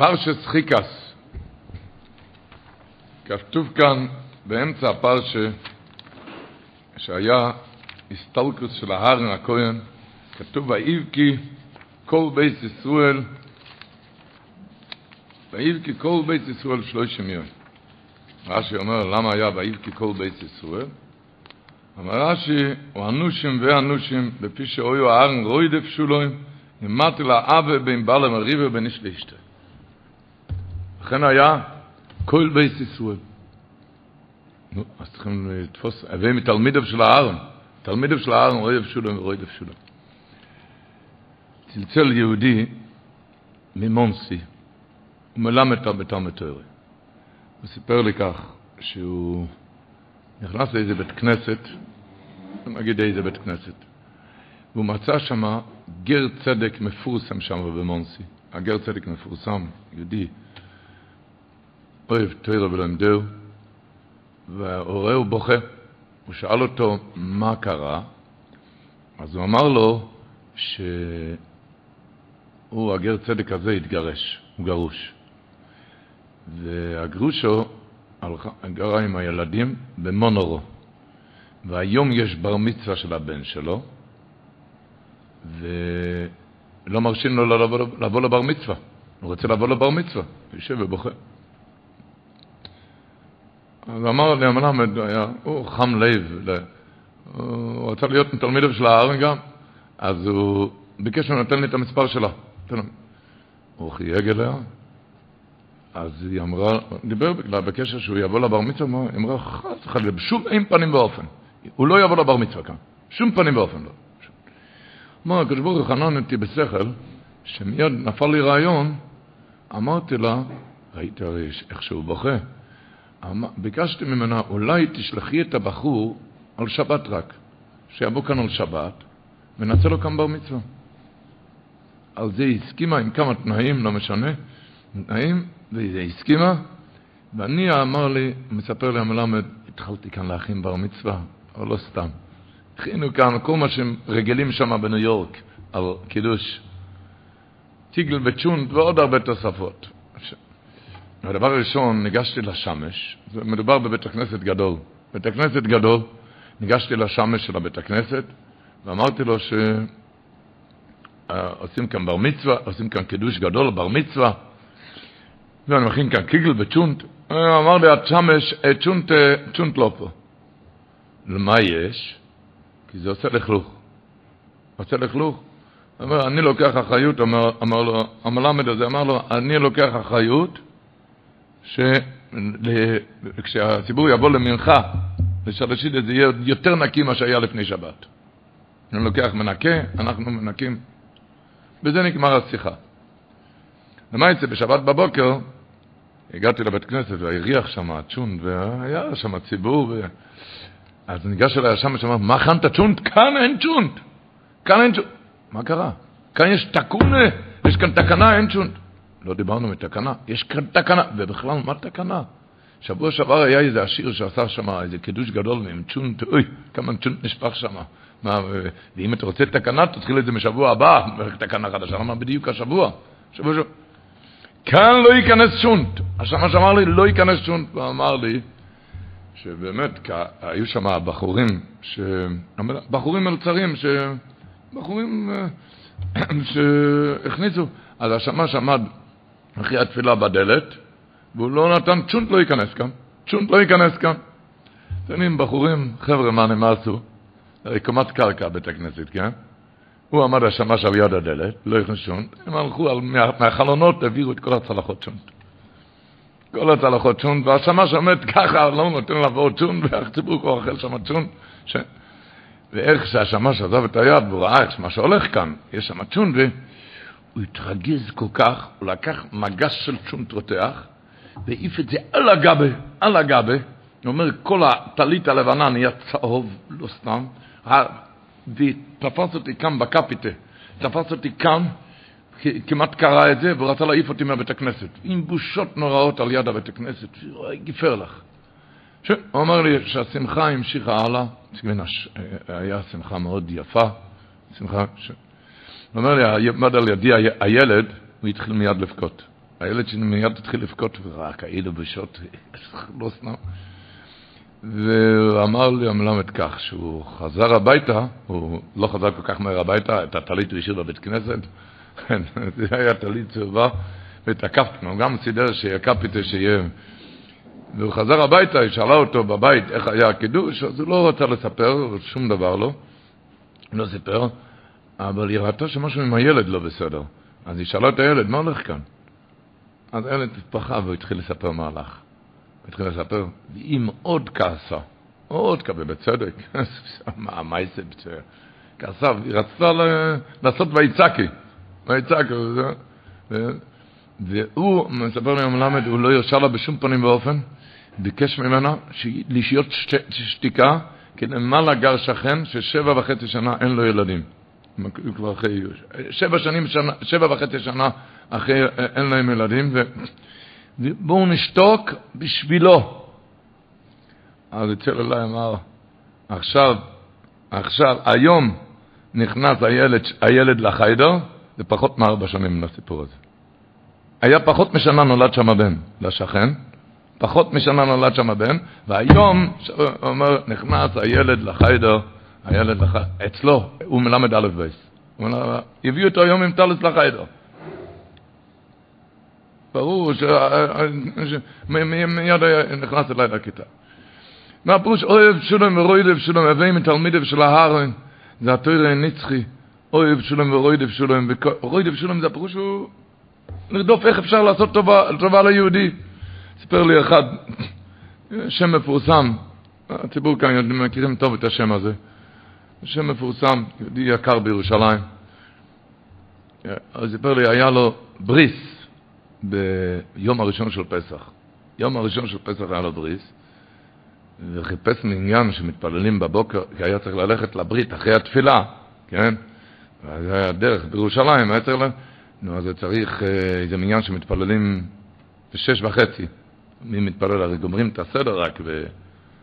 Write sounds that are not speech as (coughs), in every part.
פרשס חיקס. כתוב כאן באמצע הפרשה שהיה הסטלקוס של ההרן הכהן, כתוב ויבכי כל בית ישראל, ויבכי כל בית ישראל שלושים יום. רש"י אומר למה היה ויבכי כל בית ישראל? אמר רש"י, הוא אנושים ואנושים, בפי שאויו הארן רוי דפשולוים, נמדתי לה אבה בין בעל המריבה ובין איש לאשתה. לכן היה כל בית ישראל. נו, אז צריכים לתפוס, הווי מתלמידיו של הארן, תלמידיו של הארן רוי דפשולוים ורוי דפשולוים. צלצל יהודי ממונסי, הוא מלמד בתלמוד תורה. הוא סיפר לי כך, שהוא נכנס לאיזה בית כנסת, נגיד איזה בית כנסת, והוא מצא שם גר צדק מפורסם שם במונסי. הגר צדק מפורסם, יהודי, אוהב תוירה ולמדהו, והורה הוא בוכה. הוא שאל אותו מה קרה, אז הוא אמר לו שהוא, הגר צדק הזה, התגרש, הוא גרוש. והגרושו גרה עם הילדים במונורו. והיום יש בר מצווה של הבן שלו, ולא מרשים לו לבוא, לבוא לבר מצווה. הוא רוצה לבוא לבר מצווה, יושב ובוכה. אז אמר לי המלמד, הוא חם לב, הוא רצה להיות תלמידו של הארן גם, אז הוא ביקש ממנו, תן לי את המספר שלה. הוא חייג אליה, אז היא אמרה, דיבר בקשר שהוא יבוא לבר מצווה, היא אמרה, חס וחלילה, בשום אין פנים ואופן. הוא לא יבוא לבר מצווה כאן, שום פנים ואופן לא. אמר, הקדוש ברוך הוא חנן אותי בשכל, שמיד נפל לי רעיון, אמרתי לה, ראית הרי איך שהוא בוכה, ביקשתי ממנה, אולי תשלחי את הבחור על שבת רק, שיבוא כאן על שבת, ונעשה לו כאן בר מצווה. על זה היא הסכימה עם כמה תנאים, לא משנה, תנאים, והיא הסכימה, ואני, אמר לי, מספר לי המלמד, התחלתי כאן להכין בר מצווה, אבל לא סתם. הכינו כאן כל מה שהם רגילים שם בניו יורק, על קידוש. טיגל וצ'ונט ועוד הרבה תוספות. הדבר הראשון, ניגשתי לשמש, מדובר בבית הכנסת גדול. בית הכנסת גדול, ניגשתי לשמש של הבית הכנסת, ואמרתי לו שעושים כאן בר מצווה, עושים כאן קידוש גדול, בר מצווה, ואני מכין כאן קיגל וצ'ונט. אמר לי, השמש, צ'ונט, צ'ונט לא פה. למה יש? כי זה עושה לכלוך. עושה לכלוך. אומר, אני לוקח אחריות, אמר, אמר לו, המלמד הזה אמר לו, אני לוקח אחריות שכשהציבור יבוא למנחה, לשלשית זה יהיה יותר נקי ממה שהיה לפני שבת. אני לוקח מנקה, אנחנו מנקים. בזה נגמר השיחה. יצא? בשבת בבוקר הגעתי לבית כנסת והריח שם צ'ונט, והיה שם ציבור, ו... אז ניגש אליי השם ושאמר, מה הכנת צ'ונט? כאן אין צ'ונט. כאן אין צ'ונט. מה קרה? כאן יש תקונה, יש כאן תקנה, אין צ'ונט. לא דיברנו מתקנה, יש כאן תקנה. ובכלל, מה תקנה? שבוע שעבר היה איזה עשיר שעשה שם איזה קידוש גדול עם צ'ונט, אוי, כמה צ'ונט נשפך שם. מה, ואם אתה רוצה תקנה, תתחיל את זה משבוע הבא, (laughs) תקנה חדשה. למה בדיוק השבוע? שבוע שבוע. כאן לא ייכנס שונט. השמש אמר לי, לא ייכנס שונט. ואמר לי, שבאמת, היו שם בחורים, ש... בחורים מלצרים, ש... בחורים (clears throat) שהכניסו, אז השמש עמד אחרי התפילה בדלת, והוא לא נתן, צ'ונט לא ייכנס כאן, צ'ונט לא ייכנס כאן. יודעים, בחורים, חבר'ה, מה הם עשו? קומת קרקע בית הכנסת, כן? הוא עמד השמש על יד הדלת, לא הכניס שונט, הם הלכו על, מה, מהחלונות, העבירו את כל הצלחות שונט. כל הצלחות שונט, והשמש עומד ככה, לא נותן לעבור צ'ונט, והציבור כבר אוכל שם צ'ונט. ש... ואיך שהשמש עזב את היד, והוא ראה איך מה שהולך כאן, יש שם צ'ונט, והוא התרגז כל כך, הוא לקח מגש של צ'ונט רותח, והעיף את זה על הגבה, על הגבה, הוא אומר, כל הטלית הלבנה נהיה צהוב, לא סתם, ותפס אותי כאן בקפיטה, תפס אותי כאן, כמעט קרא את זה, והוא רצה להעיף אותי מהבית הכנסת, עם בושות נוראות על יד הבית הכנסת, גיפר לך. ש... הוא אמר לי שהשמחה המשיכה הלאה, היה שמחה מאוד יפה, שמחה, ש... הוא אומר לי, עמד על ידי הילד, הוא התחיל מיד לבכות. הילד שלי מיד התחיל לבכות, ורק היינו בשעות, (laughs) לא סנא. והוא אמר לי המלמד כך, שהוא חזר הביתה, הוא לא חזר כל כך מהר הביתה, את הטלית הוא השאיר בבית כנסת, (laughs) זה היה טלית צהובה, ותקפתי, הוא גם סידר שיקפיתי שיהיה... והוא חזר הביתה, היא שאלה אותו בבית איך היה הקידוש, אז הוא לא רצה לספר, שום דבר לא, לא סיפר, אבל היא ראתה שמשהו עם הילד לא בסדר. אז היא שאלה את הילד, מה הולך כאן? אז הילד פחד והוא התחיל לספר (laughs) מה הלך. הוא התחיל לספר, והיא מאוד כעסה, מאוד כעסה, בצדק, מה זה כעסה, היא רצתה לעשות ויצקי, ויצקי, והוא, מספר לי המלמד, הוא לא הרשה לה בשום פנים ואופן, ביקש ממנה לשהיות שתיקה, כי למעלה גר שכן ששבע וחצי שנה אין לו ילדים. כבר אחרי, שבע שנים, שנה, שבע וחצי שנה אחרי אין להם ילדים, ובואו נשתוק בשבילו. אז אצל אליי אמר, עכשיו, עכשיו, היום נכנס הילד, הילד לחיידר, זה פחות מארבע שנים לסיפור הזה. היה פחות משנה נולד שם הבן לשכן, פחות משנה נולד שם הבן, והיום, הוא אומר, נכנס הילד לחיידר, הילד. אצלו, הוא מלמד א' בייס. הביאו אותו היום עם טלס לחיידר. ברור שמיד נכנס אליי לכיתה. מה פירוש אוהב שולם ורוידב שולם, הווי מתלמידיו של ההר, זה התוירה נצחי, אוהב שולם ורוידב שולם, רוידב שולם זה הפירוש הוא לרדוף איך אפשר לעשות טובה ליהודי. סיפר לי אחד, שם מפורסם, הציבור כאן מכירים טוב את השם הזה. שם מפורסם, יהודי יקר בירושלים. אז סיפר לי, היה לו בריס ביום הראשון של פסח. יום הראשון של פסח היה לו בריס, וחיפש מעניין שמתפללים בבוקר, כי היה צריך ללכת לברית אחרי התפילה, כן? זה היה דרך בירושלים, היה צריך ל... נו, אז צריך איזה מניין שמתפללים בשש וחצי. מי מתפלל? הרי גומרים את הסדר רק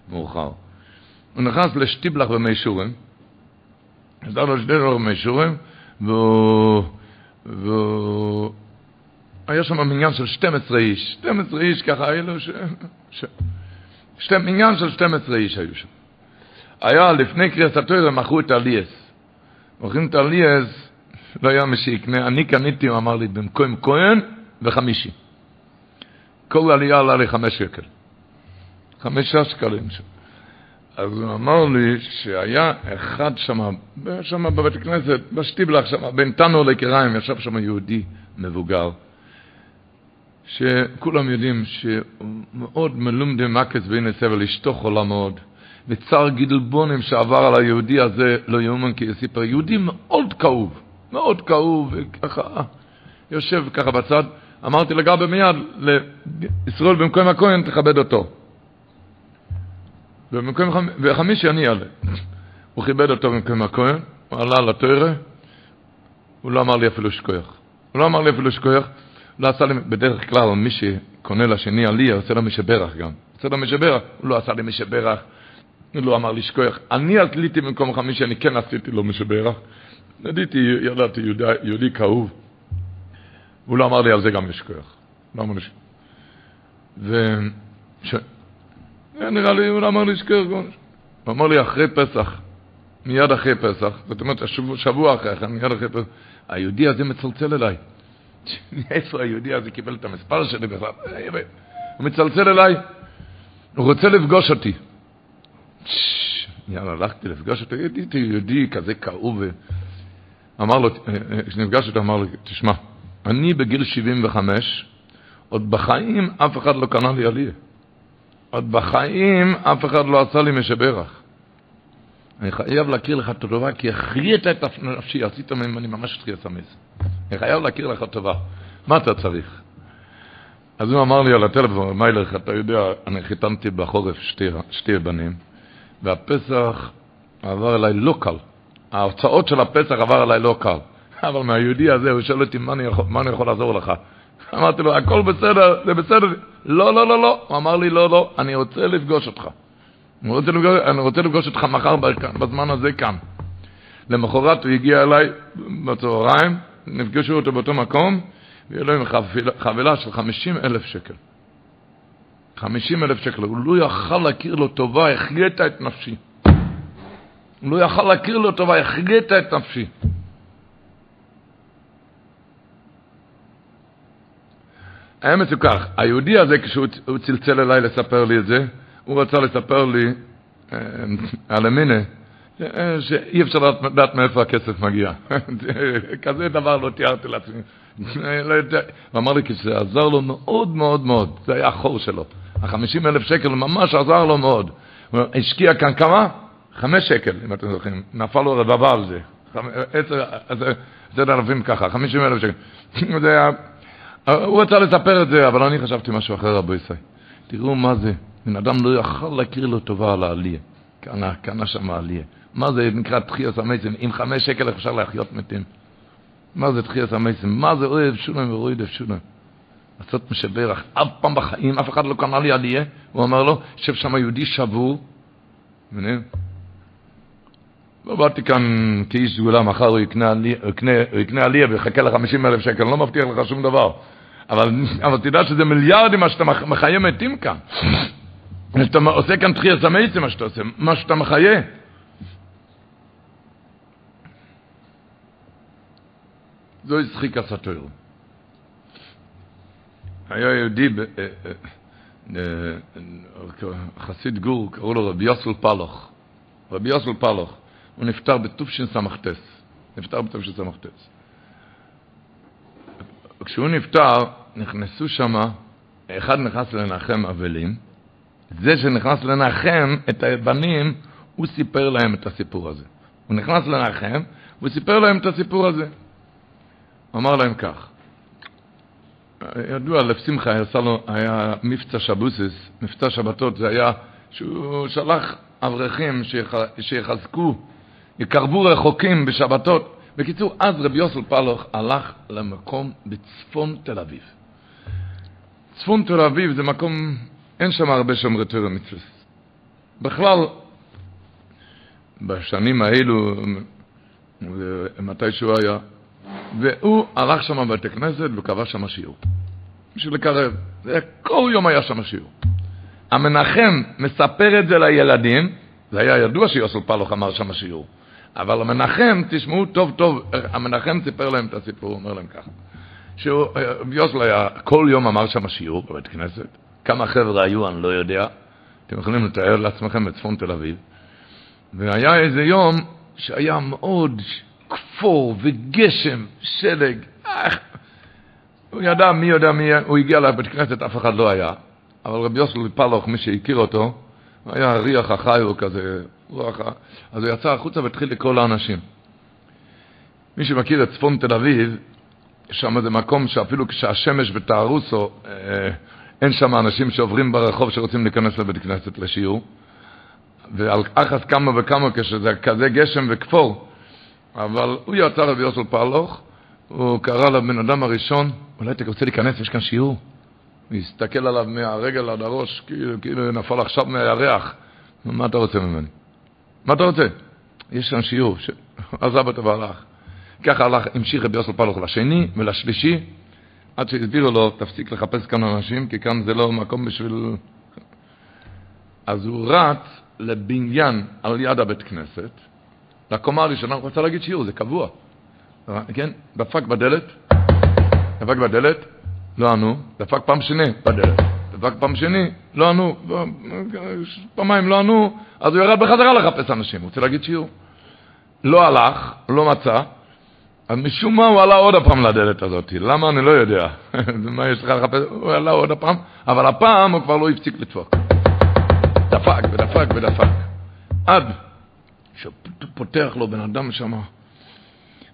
במאוחר. הוא נכנס לשטיבלח במישורים, נתן לו שני דברים מישורים, והוא... והוא... היה שם מניין של 12 איש, 12 איש ככה היה לו ש... ש... שתי... מניין של 12 איש היו שם. היה לפני קריאת התוירה מכרו את הליאס. מוכרים את הליאס, לא היה מי שיקנה, אני קניתי, הוא אמר לי, במקום כהן וחמישי. כל עלייה עלה לי חמש שקל. חמישה שקלים שם. אז הוא אמר לי שהיה אחד שם, שם בבית הכנסת, בשטיבלח שם, בין תנו לקריים, ישב שם יהודי מבוגר, שכולם יודעים שמאוד מלומדי מקס והנה סבל, אשתו חולה מאוד, וצר גידלבונים שעבר על היהודי הזה, לא יאומן כי יסיפר, יהודי מאוד כאוב, מאוד כאוב, וככה, יושב ככה בצד, אמרתי לגבי מיד, לישראל במקום הכהן תכבד אותו. במקום וחמישי אני אעלה. הוא כיבד אותו במקום הכהן, הוא עלה לתוירה, הוא לא אמר לי אפילו שכוח. הוא לא אמר לי אפילו שכוח, לא עשה לי, בדרך כלל מי שקונה לשני עלייה, עושה לו משברך גם. עושה לו משברך, הוא לא עשה לי משברך, הוא לא אמר לי שכוח. אני עליתי במקום חמישי, אני כן עשיתי לו משברך. ידעתי, ידעתי, יהודי, יהודי כאוב. הוא לא אמר לי על זה גם יש כוח. לא אמר לי ש... ש... נראה לי, הוא אמר לי שכוח. הוא אמר לי אחרי פסח, מיד אחרי פסח, זאת אומרת, שבוע, שבוע אחרי כן, מיד אחרי פסח, היהודי הזה מצלצל אליי. (laughs) איפה היהודי הזה קיבל את המספר שלי בכלל? הוא מצלצל אליי, הוא רוצה לפגוש אותי. יאללה, הלכתי לפגוש אותו, יהודי, יהודי כזה כאוב. אמר לו, כשנפגש אותו, אמר לו, תשמע, אני בגיל 75, עוד בחיים אף אחד לא קנה לי עלייה. עוד בחיים אף אחד לא עשה לי משברך. אני חייב להכיר לך טובה, כי החיית את נפשי, עשית ממני ממש תחייה סמיס. אני חייב להכיר לך טובה. מה אתה צריך? אז הוא אמר לי על הטלפון, מיילך, אתה יודע, אני חיתנתי בחורף שתי, שתי בנים, והפסח עבר אליי לא קל. ההוצאות של הפסח עבר אליי לא קל. אבל מהיהודי הזה הוא שואל אותי, מה אני יכול, מה אני יכול לעזור לך? אמרתי לו, הכל בסדר, זה בסדר. לא, לא, לא, לא. הוא אמר לי, לא, לא, אני רוצה לפגוש אותך. אני רוצה לפגוש, אני רוצה לפגוש אותך מחר בזמן הזה כאן. למחרת הוא הגיע אליי בצהריים, נפגשו אותו באותו מקום, ויהיה לו חבילה של 50 אלף שקל. 50 אלף שקל. הוא לא יכל להכיר לו טובה, החייאת את נפשי. הוא לא יכל להכיר לו טובה, החייאת את נפשי. האמת הוא כך, היהודי הזה, כשהוא צלצל אליי לספר לי את זה, הוא רצה לספר לי אה, על המינה, אה, שאי אפשר לדעת מאיפה הכסף מגיע. (laughs) כזה דבר לא תיארתי לעצמי. לא הוא אמר לי שזה עזר לו מאוד מאוד מאוד, זה היה החור שלו. החמישים אלף שקל ממש עזר לו מאוד. הוא השקיע כאן כמה? חמש שקל, אם אתם זוכרים. נפל לו רבבה על זה. עשר, אלפים ככה, חמישים אלף שקל. (laughs) זה היה... הוא רצה לספר את זה, אבל אני חשבתי משהו אחר, רבו ישראל. תראו מה זה. בן אדם לא יכל להכיר לו טובה על העלייה. קנה, קנה שם העלייה. מה זה נקרא תחייס המייסים? עם חמש שקל אפשר להחיות מתים. מה זה תחייס המייסים? מה זה אוהב שולם ואוהב שולם? לעשות משברך. אף פעם בחיים, אף אחד לא קנה לי עלייה. הוא אמר לו, יושב שם יהודי שבור. לא באתי כאן כאיש סגולה, מחר הוא יקנה עלייה ויחכה ל-50 אלף שקל, לא מבטיח לך שום דבר. אבל, אבל תדע שזה מיליארדים מה שאתה מחיה מתים כאן. שאתה עושה כאן תחייה סמייצים מה שאתה עושה, מה שאתה מחיה. זו הצחיק הסטויר. היה יהודי, אה, אה, אה, חסיד גור, קראו לו רבי יוסל פלוך. רבי יוסל פלוך. הוא נפטר בתשס"ט. נפטר בתשס"ט. כשהוא נפטר, נכנסו שם, אחד נכנס לנחם אבלים, זה שנכנס לנחם את הבנים, הוא סיפר להם את הסיפור הזה. הוא נכנס לנחם, והוא סיפר להם את הסיפור הזה. הוא אמר להם כך, ידוע, לב שמחה היה, לו, היה מבצע שבוסס, מבצע שבתות, זה היה שהוא שלח אברכים שיחזקו, יקרבו רחוקים בשבתות. בקיצור, אז רבי יוסל פלוך הלך למקום בצפון תל אביב. צפון תל אביב זה מקום, אין שם הרבה שומרי תורה מצווה. בכלל, בשנים האלו, מתי שהוא היה, והוא הלך שם בבית הכנסת וקבע שם שיעור. בשביל לקרב. זה, כל יום היה שם שיעור. המנחם מספר את זה לילדים, זה היה ידוע שיוסל פלוך אמר שם שיעור. אבל המנחם, תשמעו טוב טוב, המנחם סיפר להם את הסיפור, הוא אומר להם ככה. שיוסל היה, כל יום אמר שם שיעור בבית כנסת, כמה חבר'ה היו, אני לא יודע, אתם יכולים לתאר לעצמכם בצפון תל אביב, והיה איזה יום שהיה מאוד כפור וגשם, שלג, אך, הוא ידע מי יודע מי, הוא הגיע לבית כנסת, אף אחד לא היה, אבל רבי יוסל פלוך, מי שהכיר אותו, היה ריח החי הוא כזה, רוח, אז הוא יצא החוצה והתחיל לקרוא לאנשים. מי שמכיר את צפון תל אביב, שם זה מקום שאפילו כשהשמש בתערוסו, אה, אין שם אנשים שעוברים ברחוב שרוצים להיכנס לבית כנסת לשיעור. ועל אחת כמה וכמה כשזה כזה גשם וכפור. אבל הוא יצא רבי יוסל פרלוך, הוא קרא לבן אדם הראשון, אולי אתה רוצה להיכנס, יש כאן שיעור. הוא הסתכל עליו מהרגל עד הראש, כאילו, כאילו נפל עכשיו מהירח. מה אתה רוצה ממני? מה אתה רוצה? יש שם שיעור, ש... עזב אותו והלך. ככה הלך, המשיך רבי יוסל פלוך לשני ולשלישי, עד שהסבירו לו, תפסיק לחפש כאן אנשים, כי כאן זה לא מקום בשביל... אז הוא רץ לבניין על יד הבית כנסת, לקומה הראשונה, הוא רצה להגיד שיעור, זה קבוע. כן? דפק בדלת, דפק בדלת, לא ענו, דפק פעם שני דפק פעם שני, לא ענו, פעמיים לא ענו, אז הוא ירד בחזרה לחפש אנשים, הוא רוצה להגיד שיעור. לא הלך, לא מצא, אז משום מה הוא עלה עוד הפעם לדלת הזאת. למה אני לא יודע. (laughs) מה יש לך לחפש? הוא עלה עוד הפעם, אבל הפעם הוא כבר לא הפסיק לדפוק. דפק ודפק ודפק. עד שפותח לו בן אדם שם,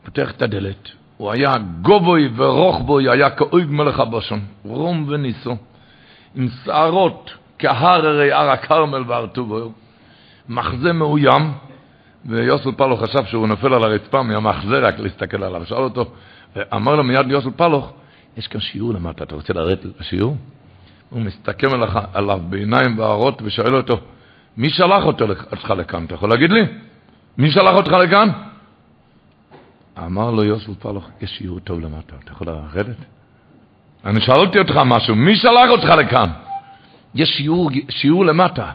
פותח את הדלת. הוא היה גובוי ורוחבוי, היה כאויג מלך הבושון, רום וניסו, עם שערות כהררי הר הכרמל והר טובו, מחזה מאוים, ויוסל פלוך חשב שהוא נופל על הרצפה מהמחזה רק להסתכל עליו. שאל אותו, אמר לו מיד יוסל פלוך, יש כאן שיעור למטה, אתה רוצה לרדת לשיעור? הוא מסתכל עליו בעיניים בערות ושואל אותו, מי שלח אותך לכאן? אתה יכול להגיד לי? מי שלח אותך לכאן? אמר לו יוסל פלוך, יש שיעור טוב למטה, אתה יכול לרדת? אני שאלתי אותך משהו, מי שלח אותך לכאן? יש שיעור, שיעור למטה.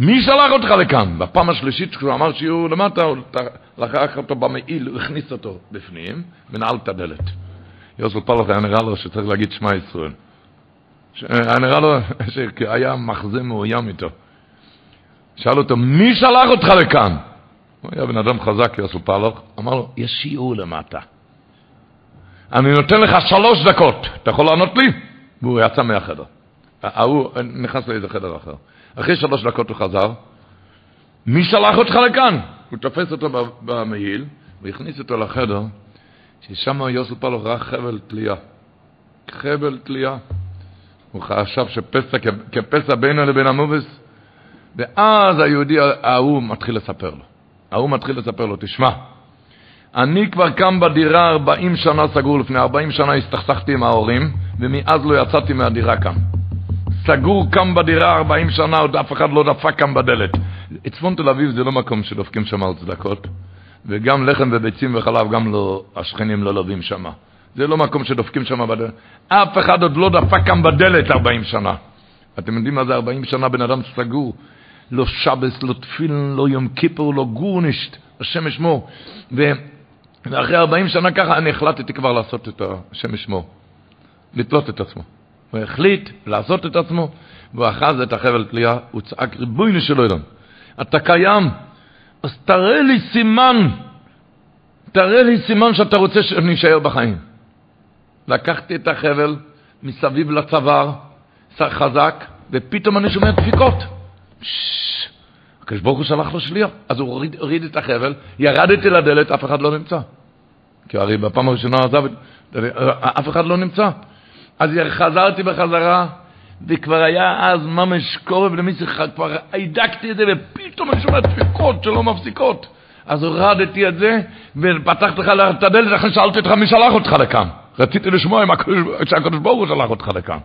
מי שלח אותך לכאן? בפעם השלישית כשהוא אמר שיעור למטה, הוא לקח אותו במעיל, הוא הכניס אותו בפנים, ונעל את הדלת. יוסף פלח היה נראה לו שצריך להגיד שמע ישראל. היה נראה לו (laughs) שהיה מחזה מאוים איתו. שאל אותו, מי שלח אותך לכאן? הוא היה בן אדם חזק, יוסף פלח, אמר לו, יש שיעור למטה. אני נותן לך שלוש דקות, אתה יכול לענות לי? והוא יצא מהחדר. ההוא נכנס לאיזה חדר אחר. אחרי שלוש דקות הוא חזר, מי שלח אותך לכאן? הוא תופס אותו במעיל, והכניס אותו לחדר, ששם יוסף פלח ראה חבל תלייה. חבל תלייה. הוא חשב שפסע כפסע בינו לבין המובס, ואז היהודי ההוא מתחיל לספר לו. ההוא מתחיל לספר לו, תשמע, אני כבר קם בדירה 40 שנה סגור, לפני 40 שנה הסתכסכתי עם ההורים, ומאז לא יצאתי מהדירה כאן. סגור קם בדירה 40 שנה, עוד אף אחד לא דפק כאן בדלת. צפון תל אביב זה לא מקום שדופקים שם על צדקות, וגם לחם וביצים וחלב, גם לא, השכנים לא לובים שם. זה לא מקום שדופקים שם בדלת. אף אחד עוד לא דפק כאן בדלת 40 שנה. אתם יודעים מה זה 40 שנה בן אדם סגור? לא שבס, לא תפילין, לא יום כיפור, לא גורנישט, השם ישמור. ואחרי 40 שנה ככה אני החלטתי כבר לעשות את השם ישמור, לתלות את עצמו. הוא החליט לעשות את עצמו, והוא אחז את החבל תלייה, הוא צעק ריבונו של עולם, אתה קיים, אז תראה לי סימן, תראה לי סימן שאתה רוצה שאני אשאר בחיים. לקחתי את החבל מסביב לצוואר, חזק, ופתאום אני שומע דפיקות. הקדוש ברוך הוא שלח לו שליח, אז הוא הוריד, הוריד את החבל, ירדתי לדלת, אף אחד לא נמצא. כי הרי בפעם הראשונה עזב, אף אחד לא נמצא. אז חזרתי בחזרה, וכבר היה אז ממש קורב למישהו, כבר הידקתי את זה, ופתאום אני שומע דפיקות שלא מפסיקות. אז הורדתי את זה, ופתחתי לך את הדלת, אחרי שאלתי אותך מי שלח אותך לכאן. רציתי לשמוע שהקדוש ברוך הוא שלח אותך לכאן.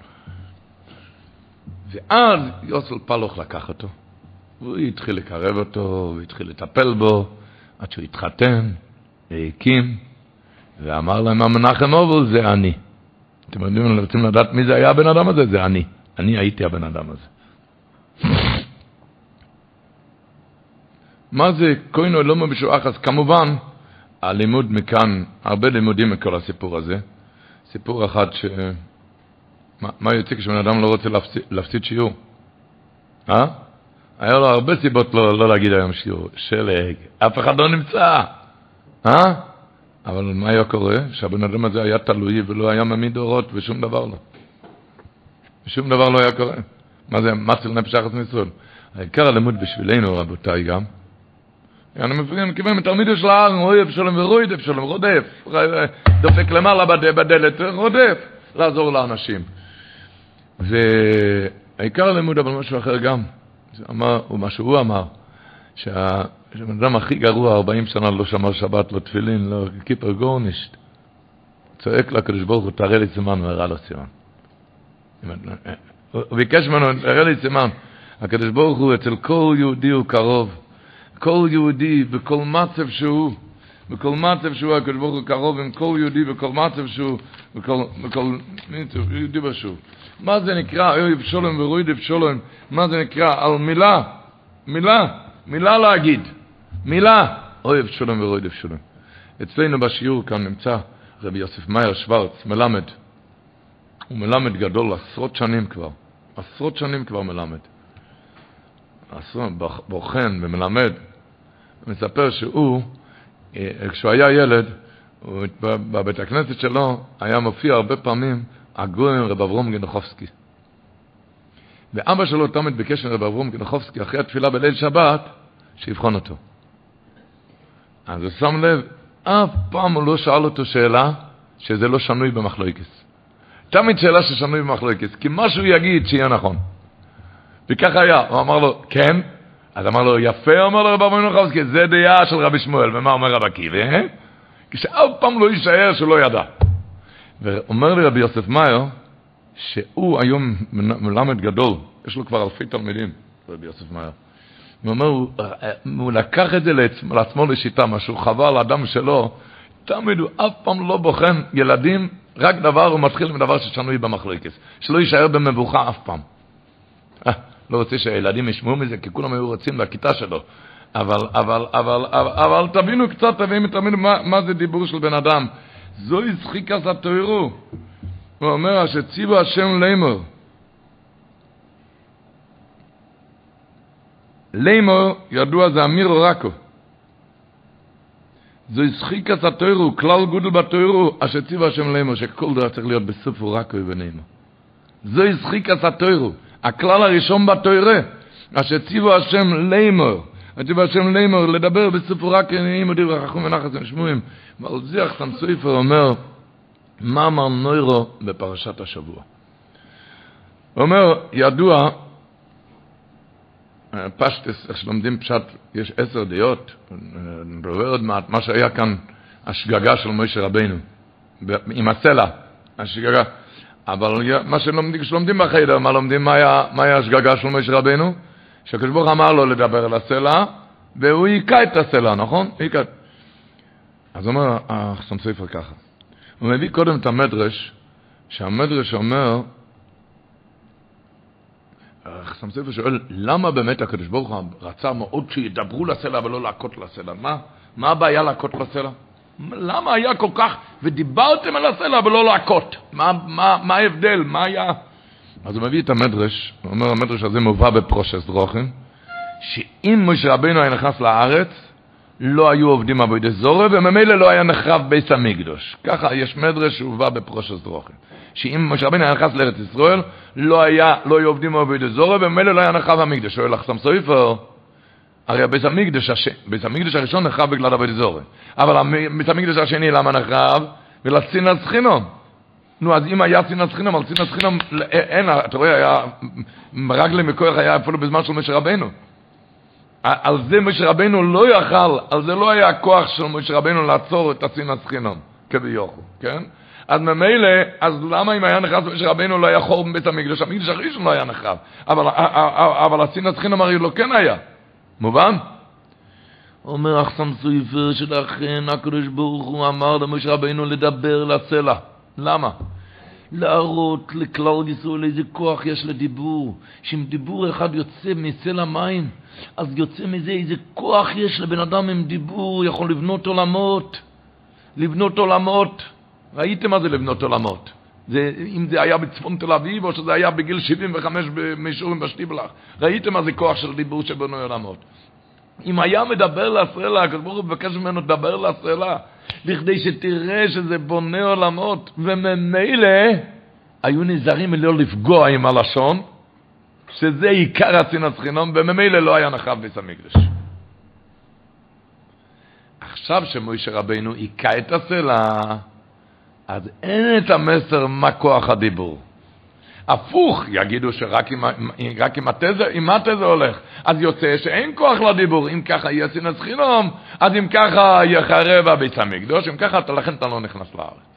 ואז יוסל פלוך לקח אותו, והוא התחיל לקרב אותו, הוא התחיל לטפל בו, עד שהוא התחתן, והקים, ואמר להם, המנחם אובל זה אני. אתם יודעים, אתם רוצים לדעת מי זה היה הבן אדם הזה? זה אני. אני הייתי הבן אדם הזה. מה זה כהנו לא? אז כמובן, הלימוד מכאן, הרבה לימודים מכל הסיפור הזה. סיפור אחד ש... מה, יוצא כשבן אדם לא רוצה להפסיד, שיעור? אה? היה לו הרבה סיבות לא, לא להגיד היום שיעור. שלג, אף אחד לא נמצא. אה? אבל מה היה קורה? שהבן אדם הזה היה תלוי ולא היה מעמיד אורות ושום דבר לא. ושום דבר לא היה קורה. מה זה מציל נפש אחת מישראל? העיקר הלימוד בשבילנו, רבותיי, גם. אני מבין, כיוון מתלמידו של ההר, אוהב שלום ורודף שלום, רודף. דופק למעלה בדלת, רודף. לעזור לאנשים. והעיקר הלימוד, אבל משהו אחר גם. אמר, או מה שהוא אמר, שהבן אדם הכי גרוע, 40 שנה לא שמר שבת, לא תפילין, לא כיפר גורנישט, צועק לקדוש ברוך הוא, תראה לי סימן, הוא הראה לו סימן. הוא ביקש ממנו, תראה לי סימן. הקדוש ברוך הוא אצל כל יהודי הוא קרוב. כל יהודי, בכל מצב שהוא, בכל מצב שהוא, הקדוש ברוך הוא קרוב עם כל יהודי, בכל מצב שהוא, בכל, בכל יהודי בשוב. מה זה נקרא, אוהב שולם ורועיד שולם, מה זה נקרא, על מילה, מילה, מילה להגיד, מילה, אוהב שולם ורועיד שולם. אצלנו בשיעור כאן נמצא רבי יוסף מאיר שוורץ, מלמד. הוא מלמד גדול עשרות שנים כבר, עשרות שנים כבר מלמד. עשרות, בוחן ומלמד. מספר שהוא, אה, כשהוא היה ילד, בבית הכנסת שלו היה מופיע הרבה פעמים הגויים רב אברום גנחובסקי. ואבא שלו תמיד ביקש מרב אברום גנחובסקי אחרי התפילה בליל שבת, שיבחון אותו. אז הוא שם לב, אף פעם הוא לא שאל אותו שאלה שזה לא שנוי במחלוקס. תמיד שאלה ששנוי במחלוקס, כי מה שהוא יגיד שיהיה נכון. וככה היה, הוא אמר לו, כן? אז אמר לו, יפה, אמר לו רב אברום גנחובסקי, זה דעה של רבי שמואל, ומה אומר רב עקיבא? כשאף פעם לא יישאר שלא ידע. ואומר לי רבי יוסף מאייר, שהוא היום מלמד גדול, יש לו כבר אלפי תלמידים, רבי יוסף מאייר. הוא אומר, הוא, הוא לקח את זה לעצמו, לעצמו לשיטה, מה שהוא חווה על שלו, תמיד הוא אף פעם לא בוחן ילדים רק דבר, הוא מתחיל עם דבר ששנוי במחלוקת. שלא יישאר במבוכה אף פעם. אה, לא רוצה שהילדים ישמעו מזה, כי כולם היו רוצים לכיתה שלו. אבל, אבל, אבל, אבל, אבל תבינו קצת, תבינו, תבינו מה, מה זה דיבור של בן אדם. זוהי זחיקת התוירו. הוא אומר, שציבו השם לימור. לימור, ידוע, זה אמיר רקו. זו זחיקת התוירו, כלל גודל בתוירו, אשר ציבו השם לימור, שכל דבר צריך להיות בסופו רקו ובנימו. זו זחיקת התוירו. הכלל הראשון בתוירה, אשר ציבו השם לימור. הציבו השם לימור, לדבר בסופו רק עניינים ודברי חכום ונחס ושמועים. החסם סופר אומר, מה אמר נוירו בפרשת השבוע? הוא אומר, ידוע, פשטס, איך שלומדים פשט, יש עשר דעות, נדבר עוד מעט, מה שהיה כאן, השגגה של מוישה רבינו, עם הסלע, השגגה. אבל מה שלומדים, כשלומדים בחדר, מה לומדים, מה היה, השגגה של מוישה רבינו? שהקדוש ברוך אמר לו לדבר על הסלע, והוא היכה את הסלע, נכון? היכה. אז אומר החסם ספר ככה, הוא מביא קודם את המדרש, שהמדרש אומר, החסם ספר שואל, למה באמת הקדוש ברוך הוא רצה מאוד שידברו לסלע ולא להכות לסלע? מה, מה הבעיה להכות לסלע? למה היה כל כך, ודיברתם על הסלע ולא להכות? מה, מה, מה ההבדל? מה היה? אז הוא מביא את המדרש, הוא אומר, המדרש הזה מובא בפרושס דרוכים, שאם משה רבינו היה נכנס לארץ, לא היו עובדים עבודי זורה, וממילא לא היה נחרב בית המקדוש. ככה יש מדרש שהובא בפרושס דרוכים. שאם משה רבינו היה נכנס לארץ ישראל, לא, היה, לא היו עובדים עבודי זורה, וממילא לא היה נחרב המקדוש. שואל לך סויפר, הרי בית המקדש, הש... בית המקדש הראשון נחרב בגלל עבודי זורה. אבל בית המקדש השני למה נחרב? ולצינס חינום. נו, אז אם היה צינס חינם, על צינס חינם, אין, אתה רואה, היה, רגלי מכוח היה אפילו בזמן של משה רבנו. על זה משה רבנו לא יכל, על זה לא היה כוח של משה רבנו לעצור את הצינס חינם, כביכול, כן? אז ממילא, אז למה אם היה נחרב משה רבנו לא היה חור בבית המקדש? המקדש הראשון לא היה נחרב. אבל, אבל הצינס חינם הרי לא כן היה. מובן? אומר אחסם סויפר שלכן הקדוש ברוך הוא אמר למשה רבנו לדבר לסלע. למה? להראות לכלל ישראל איזה כוח יש לדיבור, שאם דיבור אחד יוצא מסלע מים, אז יוצא מזה איזה כוח יש לבן אדם עם דיבור, יכול לבנות עולמות, לבנות עולמות. ראיתם מה זה לבנות עולמות? זה, אם זה היה בצפון תל אביב או שזה היה בגיל 75 במישורים בשטיבלח. ראיתם מה זה כוח של דיבור שבנו עולמות. אם היה מדבר לסלע, הקדוש ברוך הוא מבקש ממנו לדבר לסלע, בכדי שתראה שזה בונה עולמות, וממילא היו נזהרים מלא לפגוע עם הלשון, שזה עיקר הצינס חינום, וממילא לא היה נחב בית המקדש. עכשיו שמוישה רבינו היכה את הסלע, אז אין את המסר מה כוח הדיבור. הפוך, יגידו שרק עם, רק עם, התזה, עם התזה הולך. אז יוצא שאין כוח לדיבור. אם ככה יהיה סינס חינום, אז אם ככה יחרב הבית המקדוש, אם ככה, לכן אתה לא נכנס לארץ.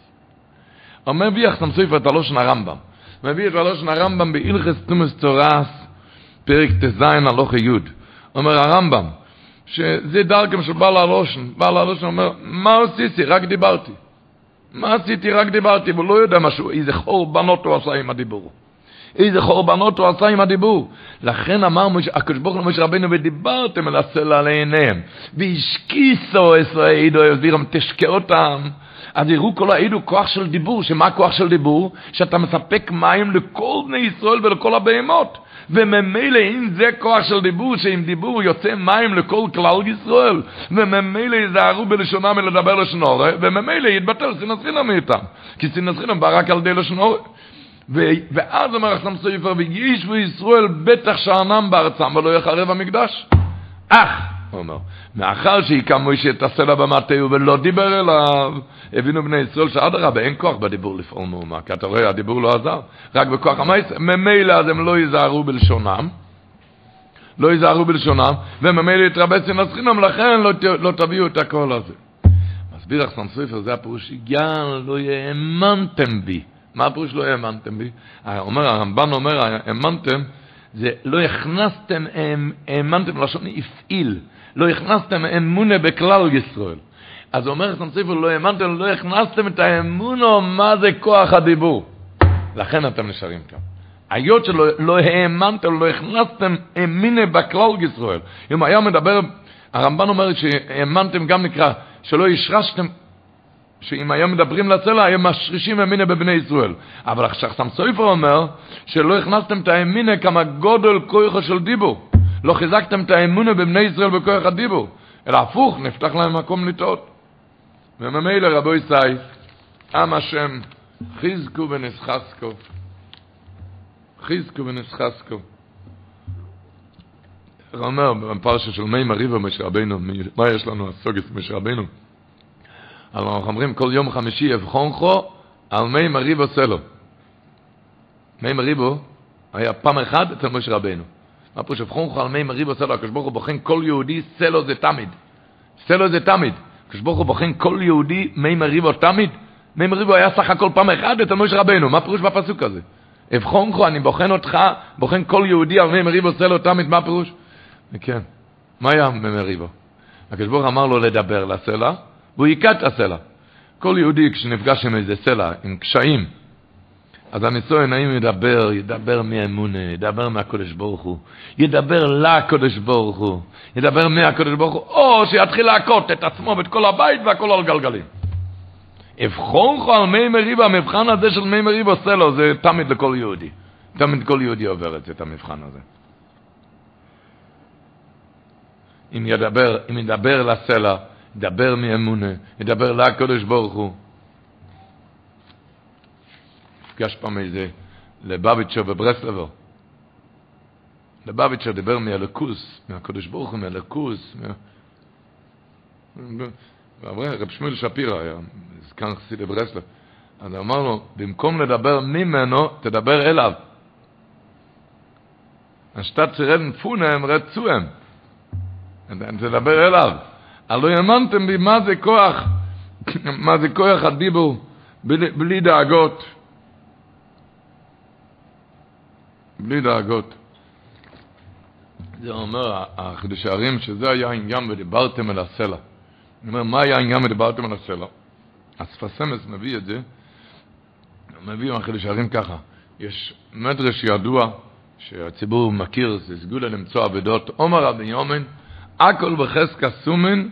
אומר מביא אחסם סופר את הלושן הרמב"ם. מביא את הלושן הרמב"ם בהלכס תומס תורס, פרק ט"ז הלוך י'. אומר הרמב"ם, שזה דרכם של בעל הלושן. בעל הלושן אומר, מה עשיתי? רק דיברתי. מה עשיתי? רק דיברתי, והוא לא יודע משהו, איזה חורבנות הוא עשה עם הדיבור. איזה חורבנות הוא עשה עם הדיבור. לכן אמר הקדוש ברוך הוא למשה רבנו, ודיברתם אל הסלע לעיניהם, והשכיסו עשרה עדו, יסבירם, תשקה אותם. אז יראו כל העדו כוח של דיבור, שמה כוח של דיבור? שאתה מספק מים לכל בני ישראל ולכל הבהמות. וממילא אם זה כוח של דיבור, שעם דיבור יוצא מים לכל כלל ישראל, וממילא יזהרו בלשונם מלדבר לשנורה, וממילא יתבטל סינס מאיתם. כי סינס בא רק על ידי לשנורה. ואז אומר החסם סופר, וישבו ישראל בטח שאנם בארצם ולא יחרב המקדש. אך, הוא אומר, מאחר שהיכה מוישה את הסלע במטהו ולא דיבר אליו, הבינו בני ישראל שאדרבה, אין כוח בדיבור לפעול מאומה, כי אתה רואה, הדיבור לא עזר, רק בכוח המייס, ממילא אז הם לא ייזהרו בלשונם, לא ייזהרו בלשונם, וממילא יתרבץ עם הסחינם, לכן לא, לא תביאו את הקול הזה. מסביר לך סופר, זה הפירוש, יגן, לא האמנתם בי. מה הפירוש לא האמנתם בי? אומר, הרמב"ן אומר, האמנתם, זה לא הכנסתם, האמנתם, לשון הפעיל, לא הכנסתם אמונה בכלל ישראל. אז אומר שם ספר, לא האמנתם, לא הכנסתם את האמונו, מה זה כוח הדיבור. לכן אתם נשארים כאן. היות שלא לא האמנתם, לא הכנסתם אמינה בכלל ישראל. אם היה מדבר, הרמב"ן אומר שהאמנתם גם נקרא, שלא השרשתם, שאם היום מדברים לצלע, היו משרישים אמינה בבני ישראל. אבל עכשיו סם סופר אומר, שלא הכנסתם את האמינה כמה גודל כוחו של דיבור. לא חיזקתם את האמונה בבני ישראל בכוח הדיבור. אלא הפוך, נפתח להם מקום לטעות. וממילא רבו ישי, עם השם, חיזקו ונסחסקו. חיזקו ונסחסקו. אומר בפרשה של מי מריבה משה מה יש לנו הסוגס משה רבינו? אנחנו אומרים כל יום חמישי יבחונכו על מי מריבו סלו. מי מריבו היה פעם אחת אצל משה רבינו. מה פה שבחונכו על מי מריבו סלו, הקדוש ברוך הוא בוחן כל יהודי, סלו זה תמיד. סלו זה תמיד. הקדוש ברוך הוא בוחן כל יהודי, מי מריבו תמיד. מי מריבו היה סך הכל פעם אחת אצל משה רבינו. מה פירוש בפסוק הזה? אבחונכו, אני בוחן אותך, בוחן כל יהודי על מי מריבו סלו תמיד, מה פירוש? כן. מה היה במריבו? הקדוש ברוך אמר לו לדבר לסלע, והוא היכה את הסלע. כל יהודי כשנפגש עם איזה סלע, עם קשיים, אז הניסוי האם ידבר, ידבר מאמונה, ידבר מהקודש ברוך הוא, ידבר לקודש ברוך הוא, ידבר מהקודש ברוך הוא, או שיתחיל להכות את עצמו ואת כל הבית והכל על גלגלים. אבחון על מי מריבה, המבחן הזה של מי מריבה עושה לו, זה תמיד לכל יהודי. תמיד כל יהודי עובר את את המבחן הזה. אם ידבר, אם ידבר לסלע, ידבר מאמונה, ידבר לקודש ברוך הוא. נפגש פעם איזה לבביצ'ר בברסלבר. לבביצ'ר דיבר מהלקוס, מהקודש ברוך הוא, מהלקוס. מה... רב שמואל שפירא היה, זקן חסיד לברסלב. אז אמר לו, במקום לדבר ממנו, תדבר אליו. השתת צירן פונם רצוהם. תדבר אליו. הלא האמנתם בי מה זה כוח, (clears throat) מה זה כוח הדיבור בלי, בלי דאגות. בלי דאגות. זה אומר, החידוש הערים, שזה היה העניין ודיברתם על הסלע. אני אומר, מה היה העניין ודיברתם על הסלע? הספסמס מביא את זה, מביא מהחידוש הערים ככה, יש מדרש ידוע שהציבור מכיר, זה סגולה למצוא אבדות, עומר רבי יומן, הכל בחזקה סומן,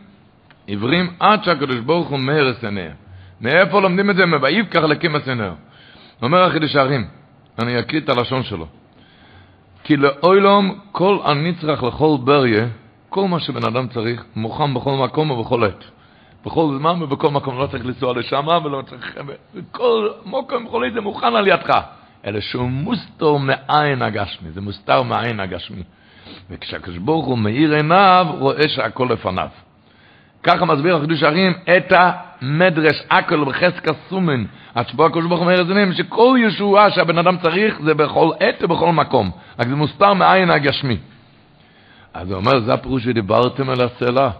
עיוורים עד שהקדוש ברוך הוא מאר את עיניהם. מאיפה לומדים את זה? מבעיב כך לקים את עיניהם. אומר החידוש הערים, אני אקריא את הלשון שלו. כי לאוילום כל הנצרך לכל בריה, כל מה שבן אדם צריך, מוכן בכל מקום ובכל עת. בכל זמן ובכל מקום, לא צריך לנסוע לשם ולא צריך... בכל מקום בכל עת זה מוכן על ידך. אלא שהוא מוסתר מעין הגשמי, זה מוסתר מעין הגשמי. וכשהקדוש ברוך הוא מאיר עיניו, רואה שהכל לפניו. ככה מסביר החידוש הרים את המדרש אקל בחזקה סומן. עד שבו הקדוש ברוך הוא אומר את שכל ישועה שהבן אדם צריך זה בכל עת ובכל מקום. רק זה מוסתר מעין הגשמי. אז הוא אומר, זה הפירוש שדיברתם על הסלע.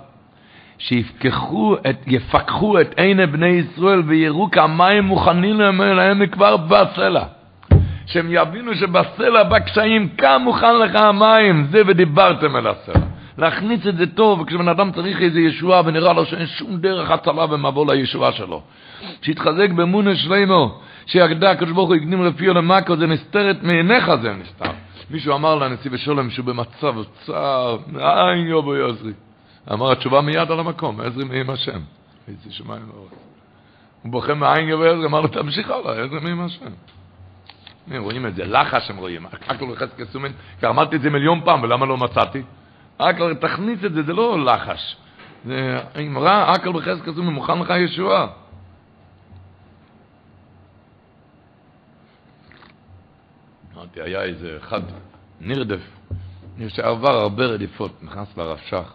שיפקחו את, יפקחו את עיני בני ישראל ויראו כמים מוכנים להם מכבר בסלע. שהם יבינו שבסלע, בקשיים, כאן מוכן לך המים, זה ודיברתם על הסלע. להכניס את זה טוב, וכשבן אדם צריך איזו ישועה ונראה לו שאין שום דרך הצלה ומבוא לישועה שלו. שיתחזק באמונה שלמה, שיגדע הקדוש ברוך הוא הקדים רפיו למקו, זה נסתרת מעיניך זה נסתר. מישהו אמר לנשיא ושולם שהוא במצב צער, עין יובו יעזרי. אמר התשובה מיד על המקום, עזרי מעם השם. איזה שמיים רוצה. הוא בוכה מעין יובו יעזרי, אמר לו תמשיך הלאה, עזרי מעם השם. רואים את זה, לחש הם רואים, לא לחץ כסומן, כי אמרתי את זה מיליון פעם, ולמה לא מצאתי? רק תכניס את זה, זה לא לחש. זה אמרה, אקל בחזק כזו ממוכן לך ישועה. אמרתי, היה איזה אחד נרדף, שעבר הרבה רדיפות, נכנס לרב שך.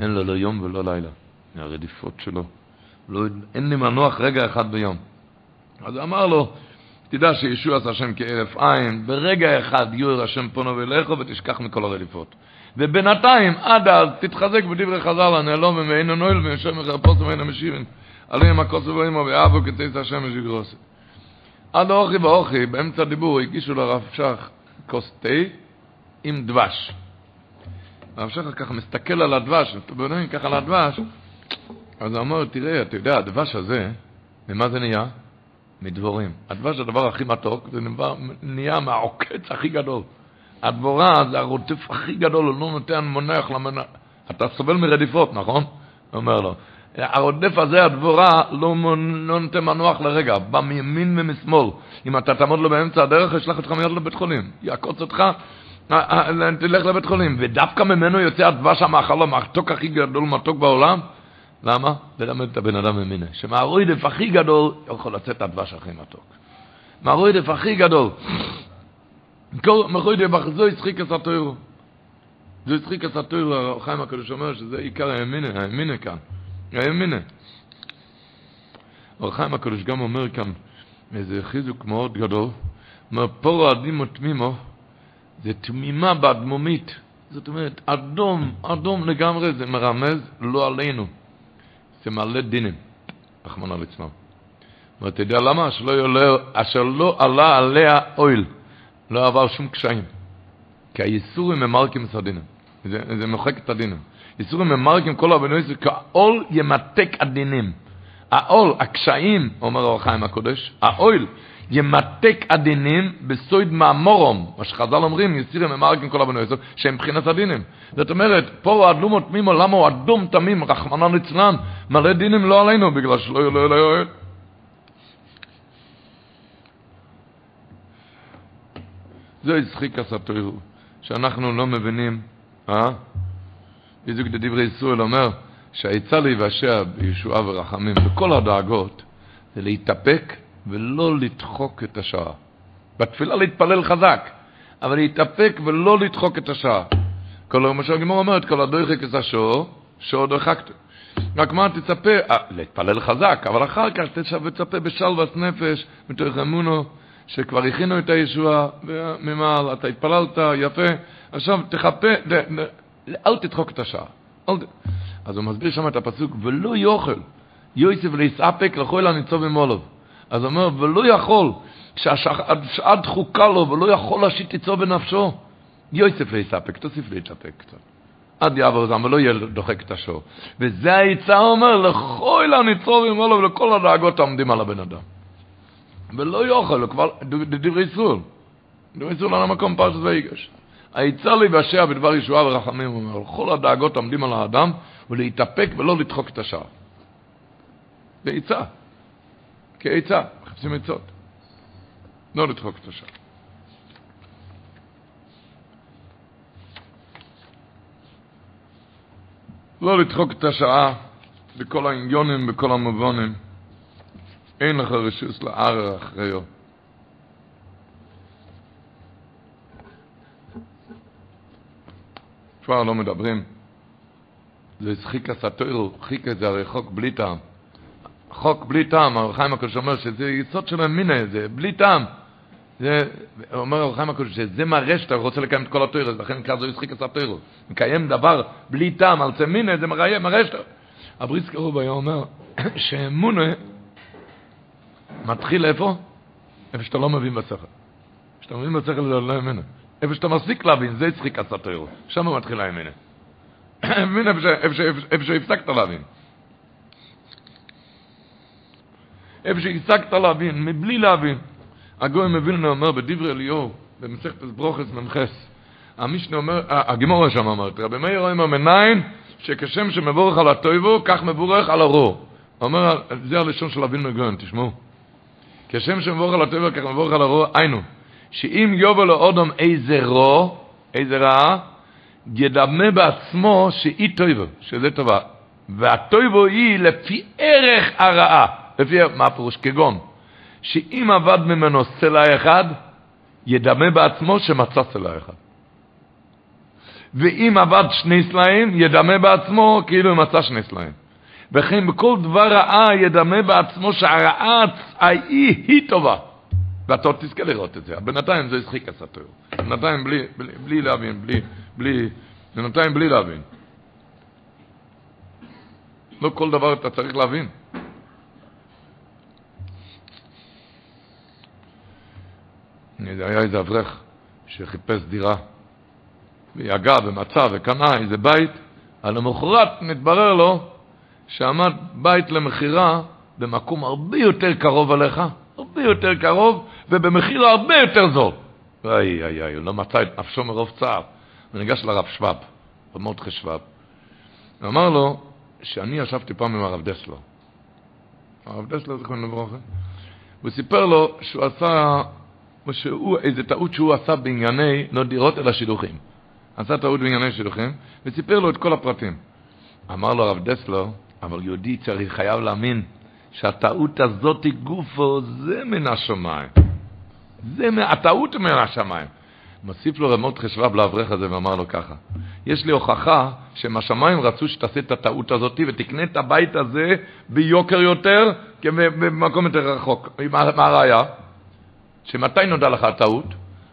אין לו לא יום ולא לילה, מהרדיפות שלו. לא, אין לי מנוח רגע אחד ביום. אז אמר לו, תדע שישוע עשה השם כהרף עין, ברגע אחד יואר השם פונו ואליך ותשכח מכל הרדיפות. ובינתיים, עד אז, תתחזק בדברי חז"ל, הנעלום ומאינו נועל ומשם מחרפוס ומאינו משיבין. עליהם הכוס ובאימו ואבו כתיס השם ושגרוסי. עד האוכי ואוכי, באמצע הדיבור, הגישו לרב שך כוס תה עם דבש. הרב שך ככה מסתכל על הדבש, יודעים ככה על הדבש, אז הוא אומר, תראה, אתה יודע, הדבש הזה, ממה זה נהיה? מדבורים. הדבש הדבר הכי מתוק, זה נהיה מהעוקץ הכי גדול. הדבורה זה הרוטף הכי גדול, הוא לא נותן מונח למנ... אתה סובל מרדיפות, נכון? אומר לו. הרודף הזה, הדבורה, לא, לא נותן מנוח לרגע, בא מימין ומשמאל. אם אתה תעמוד לו באמצע הדרך, ישלח אותך מיד לבית חולים. יעקוץ אותך, אה, אה, תלך לבית חולים. ודווקא ממנו יוצא הדבש המאכל המתוק הכי גדול, מתוק בעולם. למה? ללמד את הבן אדם ממינה. שמהרוידף הכי גדול יכול לצאת הדבש הכי מתוק. מהרוידף הכי גדול. מרוידף זו יצחיק את התוירו. זו יצחיק את התוירו, חיים הקדוש אומר שזה עיקר הימינה, הימינה כאן. הימינה. חיים הקדוש גם אומר כאן איזה חיזוק מאוד גדול. אומר, פורו אדימו תמימו, זה תמימה באדמומית. זאת אומרת, אדום, אדום לגמרי, זה מרמז לא עלינו. זה מלא דינים, רחמנא ליצלן. ואתה יודע למה? אשר לא, יולה, אשר לא עלה עליה אויל, לא עבר שום קשיים. כי האיסורים הם מרקים את הדינים. זה, זה מוחק את הדינים. איסורים הם מרקים כל הבנויס, כעול ימתק הדינים. העול, הקשיים, אומר אור החיים הקודש, האויל ימתק הדינים בסויד מאמורום, מה שחז"ל אומרים, יסירים הם ארקים כל הבנו יסוד, שהם מבחינת הדינים. זאת אומרת, פה הוא אדום תמימו, למה הוא אדום תמים, רחמנא ליצלן, מלא דינים לא עלינו, בגלל שלא יהיה לו אוהל. זה הצחיק הסתוירו, שאנחנו לא מבינים, אה? בדיוק דברי ישראל אומר, שהעצה להיוושע בישועה ורחמים בכל הדאגות, זה להתאפק ולא לדחוק את השעה. בתפילה להתפלל חזק, אבל להתאפק ולא לדחוק את השעה. כל מה שהגמור אומרת, כל הדויחק את השור, שור דחקת. רק מה תצפה, אה, להתפלל חזק, אבל אחר כך תצפה בשלוות נפש, מתוך אמונו, שכבר הכינו את הישועה ממעל, אתה התפללת, יפה, עכשיו תחפה, ד, ד, אל תדחוק את השעה. אל, אז הוא מסביר שם את הפסוק, ולא יאכל, יוסף להסאפק לכל הניצוב ממולוב. אז הוא אומר, ולא יכול, כשהשעה דחוקה לו ולא יכול להשית יצור בנפשו, יוסף להספק, תוסיף להתאפק קצת. עד יעבור זמן, ולא יהיה דוחק את השור. וזה העצה אומר, לכל הניצורים האלו ולכל הדאגות העומדים על הבן אדם. ולא יאכל, כבר דברי סול. דברי סול על המקום פרשת ויגש. העצה להיוושע בדבר ישועה ורחמים, הוא אומר, לכל הדאגות העומדים על האדם, ולהתאפק ולא לדחוק את השער. זה עצה. כעצה, מחפשים עצות. לא לדחוק את השער. לא לדחוק את השעה בכל העניונים, בכל המובנים. אין לך רשוס לערער אחריו. כבר לא מדברים. זה שחיקה סטוירו, חיקה זה הרי חוק בלי טעם. חוק בלי טעם, הרב חיים הקדוש אומר שזה יסוד של המינה, זה בלי טעם. זה, אומר הרב חיים הקדוש שזה מראה שאתה רוצה לקיים את כל התוירה, לכן נקרא זו ישחיק את התוירו. מקיים דבר בלי טעם על צמינה, זה מראה, מראה שאתה... הבריסקר הוא היה אומר (coughs) שאמונה מתחיל איפה? איפה שאתה לא מבין בשכל. כשאתה מבין בשכל זה לא אמונה. איפה שאתה מפסיק להבין, זה ישחיק את התוירו. שם מתחילה האמונה. מבין איפה שהפסקת להבין. איפה שהפסקת להבין, מבלי להבין. הגוי מווילנה אומר בדברי אליהו, במסכת ברוכס ממחס, המשנה אומר, הגימורה שם אומרת, רבי מאיר אומר מניין, שכשם שמבורך על הטויבו, כך מבורך על הרוע. אומר, זה הלשון של אבינו גויין, תשמעו. כשם שמבורך על הטויבו, כך מבורך על הרוע, היינו, שאם יובו לאודום איזה רוע, איזה רעה, ידמה בעצמו שהיא טויבו, שזה טובה. והטויבו היא לפי ערך הרעה. לפי מה הפירוש? כגון, שאם עבד ממנו סלע אחד, ידמה בעצמו שמצא סלע אחד. ואם עבד שני סלעים, ידמה בעצמו כאילו מצא שני סלעים. וכן בכל דבר רעה ידמה בעצמו שהרעה ההיא היא טובה. ואתה תזכה לראות את זה. בינתיים זה ישחיק הסתור. בינתיים בלי, בלי, בלי להבין, בלי, בלי, בינתיים בלי להבין. לא כל דבר אתה צריך להבין. היה איזה אברך שחיפש דירה, ויגע ומצא וקנה איזה בית, על המחרת מתברר לו שעמד בית למכירה במקום הרבה יותר קרוב אליך, הרבה יותר קרוב, ובמחיר הרבה יותר זול. איי, איי, איי, הוא לא מצא את נפשו מרוב צער. הוא ניגש לרב שבב, רב מרדכי שבב, ואמר לו שאני ישבתי פעם עם הרב דסלר. הרב דסלר, זכרון לברכה, הוא סיפר לו שהוא עשה, שהוא, איזה טעות שהוא עשה בענייני, לא דירות אלא שידוכים. עשה טעות בענייני שידוכים, וסיפר לו את כל הפרטים. אמר לו הרב דסלר, אבל יהודי צריך, חייב להאמין שהטעות הזאת גופו זה מן השמיים. זה, הטעות מן השמיים. מוסיף לו רמות חשבב לאברך הזה ואמר לו ככה, יש לי הוכחה שמהשמיים רצו שתעשה את הטעות הזאת ותקנה את הבית הזה ביוקר יותר במקום יותר רחוק. מה הראיה? שמתי נודע לך הטעות?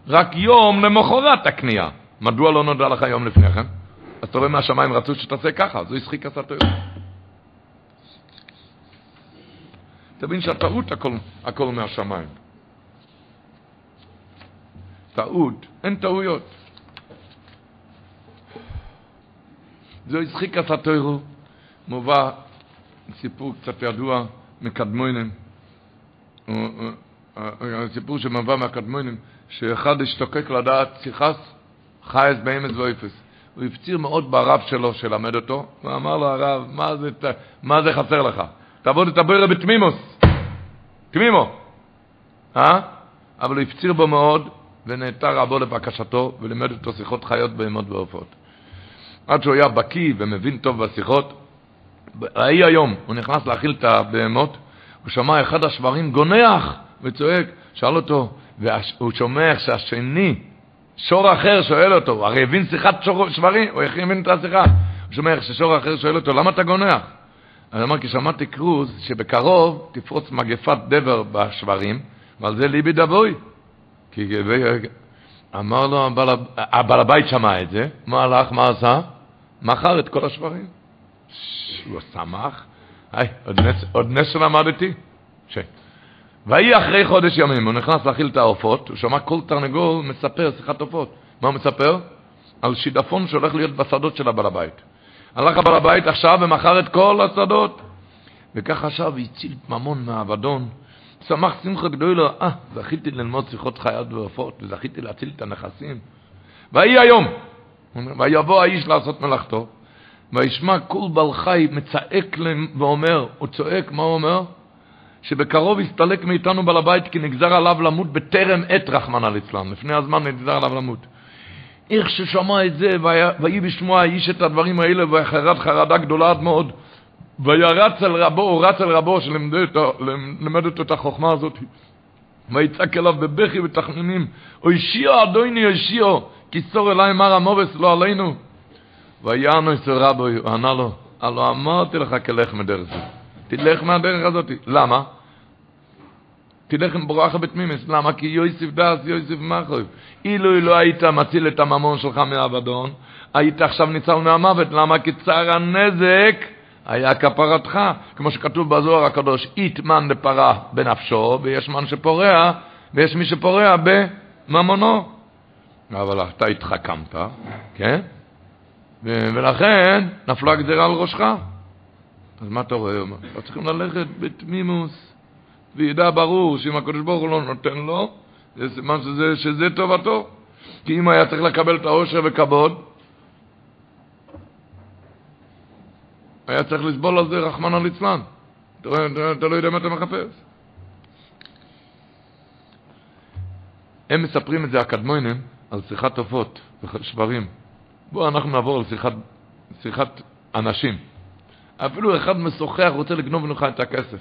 רק יום למחרת הקנייה. מדוע לא נודע לך יום לפני כן? אז אתה רואה מהשמיים רצו שתעשה ככה, זו השחיק עשה טעות. תבין שהטעות הכל, הכל מהשמיים. טעות, אין טעויות. זו הצחיק עשה טוירו, מובא סיפור קצת ידוע מקדמונים, סיפור שמובא מהקדמונים, שאחד השתוקק לדעת שיחס חייס באמץ ואיפס. הוא הפציר מאוד ברב שלו שלמד אותו, ואמר לו הרב, מה זה, מה זה חסר לך? תעבוד את הבוירה בתמימוס, תמימו, אה? אבל הוא הפציר בו מאוד, ונעתר רבו לבקשתו, ולימד אותו שיחות חיות בהמות ועופות. עד שהוא היה בקיא ומבין טוב בשיחות, ההיא היום, הוא נכנס להאכיל את הבהמות, הוא שמע אחד השברים גונח וצועק, שאל אותו, והוא שומע שהשני, שור אחר שואל אותו, הרי הבין שיחת שור, שברים, הוא הבין את השיחה, הוא שומע ששור אחר שואל אותו, למה אתה גונח? אני אמר, כי שמעתי קרוז שבקרוב תפרוץ מגפת דבר בשברים, ועל זה ליבי דבוי. כי אמר לו, הבעל הבית שמע את זה, מה הלך, מה עשה? מכר את כל השברים. הוא שמח. היי, עוד נס, עוד נס שלמדתי. ש... ויהי אחרי חודש ימים, הוא נכנס להאכיל את העופות, הוא שמע כל תרנגול מספר שיחת עופות. מה הוא מספר? על שידפון שהולך להיות בשדות של הבעל הבית. הלך הבעל הבית עכשיו ומכר את כל השדות. וכך עכשיו הציל ממון מהאבדון. שמח שמחה גדולה, אה, זכיתי ללמוד שיחות חיות ועופות, וזכיתי להציל את הנכסים. ויהי היום, ויבוא האיש לעשות מלאכתו, וישמע קול בעל חי מצעק להם ואומר, הוא צועק, מה הוא אומר? שבקרוב יסתלק מאיתנו בעל הבית כי נגזר עליו למות בטרם עת רחמנא ליצלן, לפני הזמן נגזר עליו למות. איך ששמע את זה, ויהי בשמוע האיש את הדברים האלה, וחרד חרדה גדולה עד מאוד, וירץ אל רבו, הוא רץ אל רבו שלמד אותו את החוכמה הזאת. ויצעק אליו בבכי ותחנונים, אוישיו אדוני אוישיו, כי סור אליי מר המובס לא עלינו. ויענו אצל רבו, ענה לו, הלא אמרתי לך כלך מדרך זו. תלך מהדרך הזאת. למה? תלך עם ברכה בתמימס. למה? כי יויסף דס, יויסף מחוי. אילו לא היית מציל את הממון שלך מהאבדון, היית עכשיו ניצל מהמוות. למה? כי צער הנזק היה כפרתך, כמו שכתוב בזוהר הקדוש, אית מן לפרה בנפשו, ויש מן שפורע, ויש מי שפורע בממונו. אבל אתה התחכמת, כן? ולכן נפלה גזירה על ראשך. אז מה אתה רואה? לא צריכים ללכת בתמימוס, וידע ברור שאם הקדוש ברוך הוא לא נותן לו, זה סימן שזה, שזה טובתו. כי אם היה צריך לקבל את העושר וכבוד, היה צריך לסבול על זה רחמנא ליצלן. אתה, אתה לא יודע מה אתה מחפש. הם מספרים את זה, הקדמונים, על שיחת עופות ושברים. בואו אנחנו נעבור על שיחת, שיחת אנשים. אפילו אחד משוחח רוצה לגנוב לך את הכסף.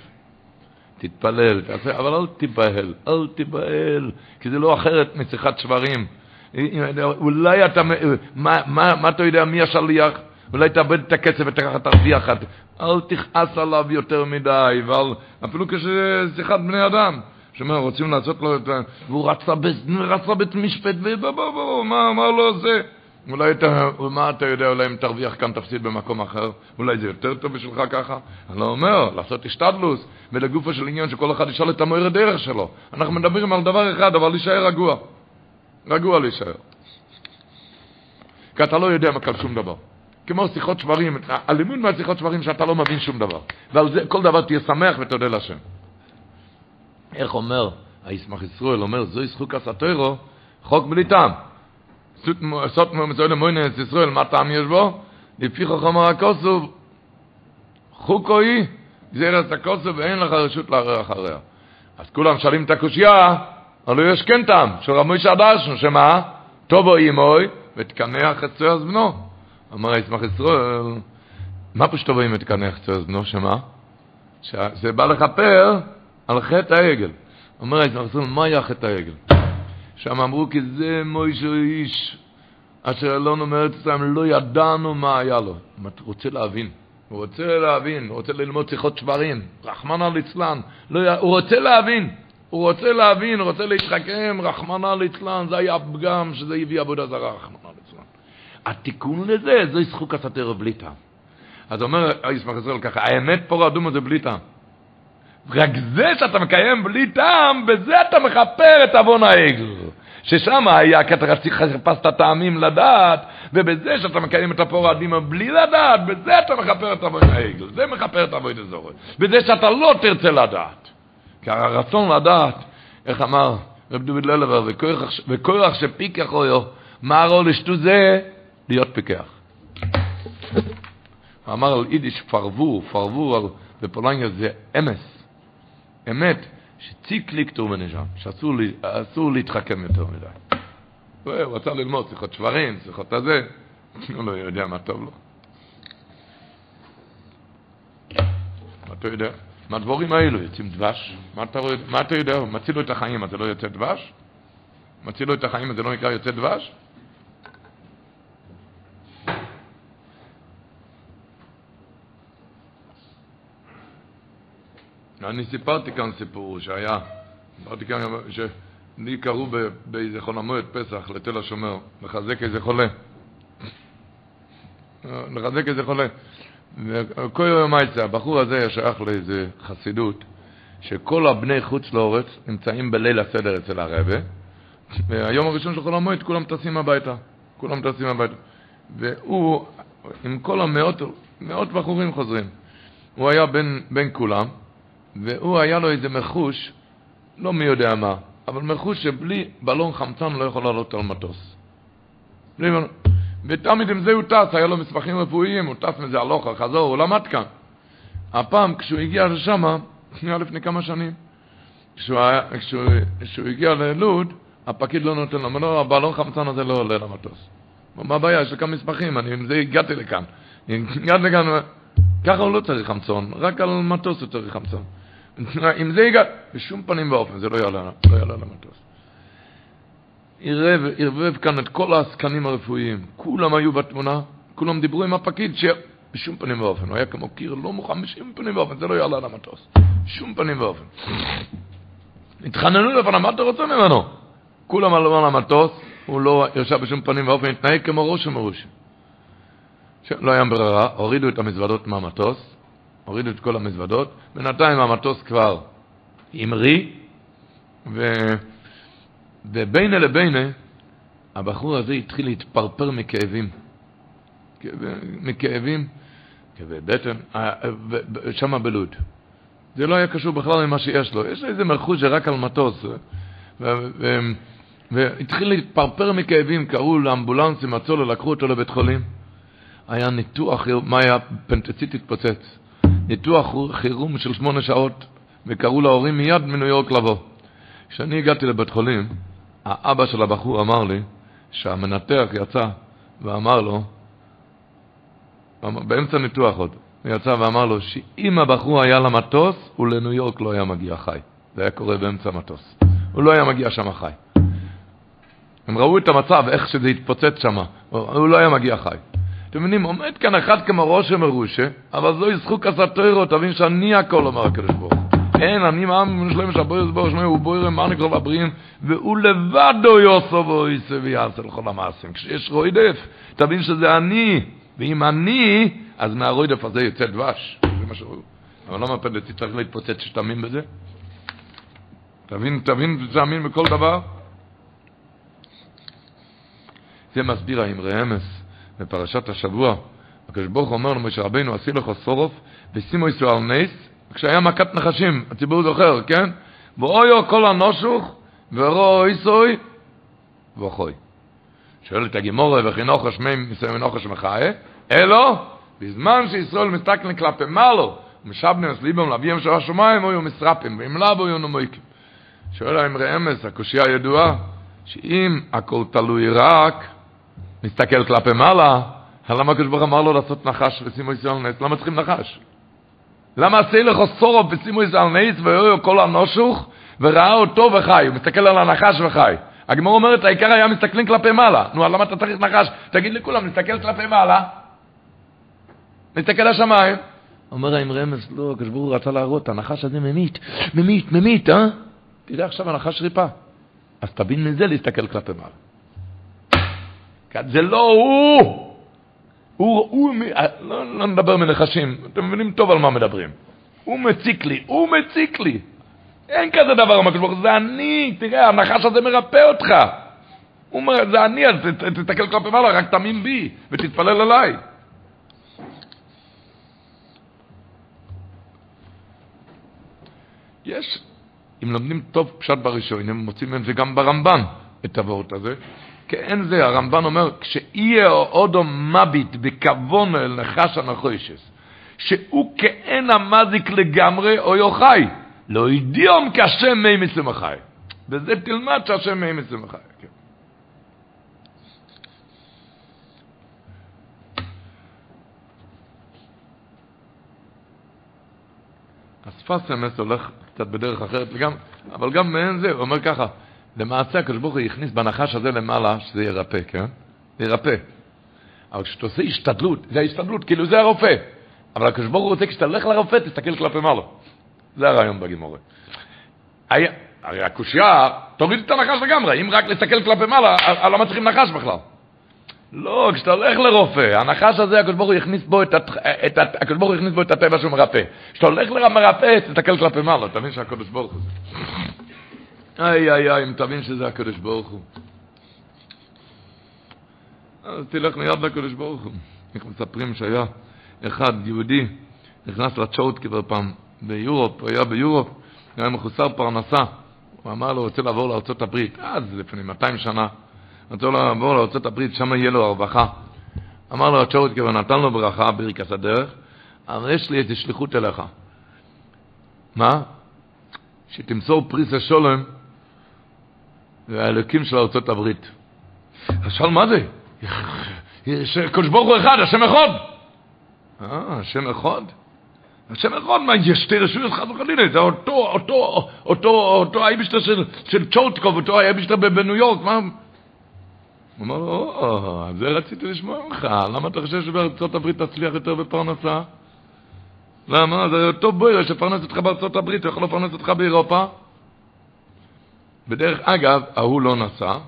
תתפלל, תעשה, אבל אל תיבהל, אל תיבהל, כי זה לא אחרת משיחת שברים. אולי אתה, מה, מה, מה אתה יודע מי השליח? אולי תאבד את הכסף וככה תרוויח את... אל תכעס עליו יותר מדי, ואל... אפילו כשזה שיחת בני אדם. שאומר, רוצים לעשות לו את ה... והוא רצה, בית משפט, ומה אמר לו זה? אולי אתה, מה אתה יודע, אולי אם תרוויח כאן תפסיד במקום אחר, אולי זה יותר טוב בשבילך ככה? אני לא אומר, לעשות השתדלוס, ולגופו של עניין שכל אחד ישאל את המויר הדרך שלו. אנחנו מדברים על דבר אחד, אבל להישאר רגוע. רגוע להישאר. כי אתה לא יודע על שום דבר. כמו שיחות שברים, הלימוד מהשיחות שברים שאתה לא מבין שום דבר. ועל זה כל דבר תהיה שמח ותודה להשם. איך אומר, הישמח ישראל אומר, זוהי זכוק הסטוירו, חוק בלי טעם. סות מזוהי למוינס ישראל, מה טעם יש בו? לפי חכם הכוסוב, חוקו היא, גזירת הכוסוב, ואין לך רשות לערער אחריה. אז כולם שואלים את הקושייה, אבל יש כן טעם, של רמוי שדשנו, שמה? טובו אימוי, ותקנח את צועס בנו. אמר הישמח ישראל, מה פשוט טובו אימוי ותקנח את צועס בנו, שמה? שזה בא לכפר על חטא העגל. אומר הישמח ישראל, מה היה חטא העגל? שם אמרו כי זה מוישו איש אשר אלונו מארץ ישראל, לא ידענו מה היה לו. הוא רוצה להבין. הוא רוצה להבין, הוא רוצה ללמוד שיחות שברים, רחמנא ליצלן, לא, הוא רוצה להבין, הוא רוצה להבין, הוא רוצה להתחכם, רחמנא ליצלן, זה היה פגם שזה הביא עבודה זרה, רחמנא ליצלן. התיקון לזה, זו זכוק הסתר בלי טעם. אז אומר ישמח ישראל ככה, האמת פה רדום זה בלי טעם. רק זה שאתה מקיים בלי טעם, בזה אתה מכפר את עוון העגל. ששם היה כי אתה חיפשת טעמים לדעת, ובזה שאתה מקיים את הפור הדימה בלי לדעת, בזה אתה מכפר את עבוד העגל, זה מכפר את עבוד הזורת. בזה שאתה לא תרצה לדעת. כי הרצון לדעת, איך אמר רב דוד ללבר, וכוח שפיקח אויו, מה הרו לשתו זה? להיות פיקח. אמר על יידיש פרבור, פרבור בפולניה זה אמס, אמת. שציקליק טוב ונשם, שאסור להתחכם יותר מדי. הוא רצה ללמוד שיחות שברים, שיחות הזה, (laughs) הוא לא יודע מה טוב לו. אתה יודע? מהדבורים האלו יוצאים דבש. מה אתה, יודע? מציל לו את החיים, אז זה לא יוצא דבש? מציל לו את החיים, אז זה לא נקרא יוצא דבש? אני סיפרתי כאן סיפור שהיה, סיפרתי כאן שלי קראו באיזה חול המועד פסח לתל השומר, לחזק איזה חולה. לחזק איזה חולה. וכל יום יצא, הבחור הזה שייך לאיזה חסידות, שכל הבני חוץ לאורץ נמצאים בליל הסדר אצל הרבה, והיום הראשון של חול המועד כולם טסים הביתה. כולם טסים הביתה. והוא, עם כל המאות, מאות בחורים חוזרים. הוא היה בין, בין כולם, והוא היה לו איזה מחוש, לא מי יודע מה, אבל מחוש שבלי בלון חמצן לא יכול לעלות על מטוס. ותמיד עם זה הוא טס, היה לו מסמכים רפואיים, הוא טס מזה הלוך, חזור, הוא למד כאן. הפעם כשהוא הגיע לשם, (laughs) היה לפני כמה שנים, כשהוא, היה, כשהוא, כשהוא הגיע ללוד, הפקיד לא נותן לו, אומר לו, הבלון חמצן הזה לא עולה למטוס. מה הבעיה? יש לי כמה מסמכים, אני עם זה הגעתי לכאן. הגעתי לכאן, ככה הוא לא צריך חמצון, רק על מטוס הוא צריך חמצון. אם זה יגע, בשום פנים ואופן, זה לא יעלה, לא יעלה למטוס. ערבב, כאן את כל העסקנים הרפואיים, כולם היו בתמונה, כולם דיברו עם הפקיד שבשום פנים ואופן, הוא היה כמו קיר לא מוכן בשום פנים ואופן, זה לא יעלה למטוס, בשום פנים ואופן. התחננו לפניו, מה אתה רוצה ממנו? כולם עלו על המטוס, הוא לא ישב בשום פנים ואופן, התנהג כמו ראש ומרוש. לא היה ברירה, הורידו את המזוודות מהמטוס, הורידו את כל המזוודות, בינתיים המטוס כבר המריא, ו... ובינה לבינה, הבחור הזה התחיל להתפרפר מכאבים. מכאבים, כאבי בטן, אה, שם בלוד. זה לא היה קשור בכלל למה שיש לו. יש איזה מלכות שרק על מטוס. והתחיל להתפרפר מכאבים, קראו לאמבולנסים, מצאו לו, לקחו אותו לבית חולים. היה ניתוח, מה היה? פנטציט התפוצץ. ניתוח חירום של שמונה שעות, וקראו להורים מיד מניו יורק לבוא. כשאני הגעתי לבית חולים, האבא של הבחור אמר לי שהמנתח יצא ואמר לו, באמצע ניתוח עוד, הוא יצא ואמר לו שאם הבחור היה למטוס, הוא לניו יורק לא היה מגיע חי. זה היה קורה באמצע המטוס. הוא לא היה מגיע שם חי. הם ראו את המצב, איך שזה התפוצץ שם, הוא לא היה מגיע חי. אתם מבינים, עומד כאן אחד כמו ראש המרושה, אבל זוהי זכות הסתירו, תבין שאני הכל אומר הקדוש ברוך אין, אני מאמין שלם שהבויר זבור שמי הוא בויר מעניק לו לבריאים, והוא לבדו יוסו ואויסה ויעשה לכל המעשים. כשיש רוידף, תבין שזה אני, ואם אני, אז מהרוידף הזה יוצא דבש. זה מה שהוא. אבל למה פנדצי צריך להתפוצץ שתאמין בזה? תבין, תבין, תאמין בכל דבר. זה מסביר האמרי אמס. בפרשת השבוע, הקדוש ברוך אומר למשה רבינו, עשי לך סורוף, ושימו ישראל על נס, כשהיה מכת נחשים, הציבור זוכר, כן? ואויו כל הנושוך, ורואו איסוי, וכוי. שואלת הגימורה, וכינוך שמי מסוים מנוך שמחיה, אלו, בזמן שישראל מסתכלים כלפי מעלו, את ליבם לאביהם של השמיים, היו מסרפים, ואם לאו היו נמויקים. שואל האמרי אמס, הקושייה הידועה, שאם הכל תלוי רק, מסתכל כלפי מעלה, למה הקדוש ברוך אמר לו לעשות נחש ושימו ישראל נס? למה צריכים נחש? למה עשה לך סורוב ושימו ישראל נס והיו כל הנושוך וראה אותו וחי? הוא מסתכל על הנחש וחי. הגמור אומרת, העיקר היה מסתכלים כלפי מעלה. נו, למה אתה צריך נחש? תגיד לכולם, נסתכל כלפי מעלה. נסתכל לשמיים. אומר האמרי אמס, לא, הקדוש ברוך הוא רצה להראות, הנחש הזה ממית, ממית, ממית, אה? תראה עכשיו הנחש ריפה. אז תבין מזה להסתכל כלפי מעלה. זה לא הוא! הוא, הוא, לא, לא נדבר מנחשים, אתם מבינים טוב על מה מדברים. הוא מציק לי, הוא מציק לי. אין כזה דבר, אמר הקדוש זה אני, תראה, הנחש הזה מרפא אותך. הוא אומר, זה אני, אז תסתכל כלפי מעלה, רק תאמין בי, ותתפלל עליי. יש, אם לומדים טוב פשט בראשון, הם מוצאים את זה גם ברמב"ן, את הוורט הזה. כאין זה, הרמב"ן אומר, כשיהיה אודו מביט בכוון אל נחש הנחושס, שהוא כאין המזיק לגמרי או יוחי, לא ידיום כשם מי מצמחי. וזה תלמד שהשם מי מצמחי. כן. אז פסמס הולך קצת בדרך אחרת לגמרי, אבל גם מעין זה, הוא אומר ככה, למעשה הקדוש ברוך הוא הכניס בנחש הזה למעלה שזה ירפא, כן? זה ירפא. אבל כשאתה עושה השתדלות, זה ההשתדלות, כאילו זה הרופא. אבל הקדוש ברוך הוא רוצה כשאתה הולך לרופא, תסתכל כלפי מעלה. זה הרעיון בגימורת. הרי הקושייה, תוריד את הנחש לגמרי, אם רק להסתכל כלפי מעלה, למה צריכים נחש בכלל? לא, כשאתה הולך לרופא, הנחש הזה, הקדוש ברוך הוא הכניס בו את, את, הקדוש ברוך הוא הכניס בו את הטבע שהוא מרפא. כשאתה הולך למרפא, תסתכל כלפי מעלה, תבין שהקדוש ברוך הוא איי, איי, איי, אם תבין שזה הקדוש ברוך הוא. אז תלך מיד לקדוש ברוך הוא. איך מספרים שהיה אחד, יהודי, נכנס לצ'וט כבר פעם ביורופ, הוא היה ביורופ, היה מחוסר פרנסה. הוא אמר לו, רוצה לעבור לארצות הברית, אז לפני 200 שנה. רוצה לעבור לארצות הברית, שם יהיה לו הרווחה. אמר לו הצ'וט כבר נתן לו ברכה, ברכת הדרך, אבל יש לי איזו שליחות אליך. מה? שתמסור פריס השולם והאלוקים של ארצות הברית. אז שאל מה זה? קדוש ברוך הוא אחד, השם אחד. אה, השם אחד? השם אחד, מה, יש שתי רשויות חד וחלילה, זה אותו, אותו, אותו, אותו האיבשטר של, של צ'ורטקוב, אותו האיבשטר בניו יורק, מה? הוא אמר לו, או, זה רציתי לשמוע ממך, למה אתה חושב שבארצות הברית תצליח יותר בפרנסה? למה? זה אותו בויר שפרנס אותך בארצות הברית, הוא יכול לפרנס אותך באירופה? בדרך אגב, ההוא לא נסע,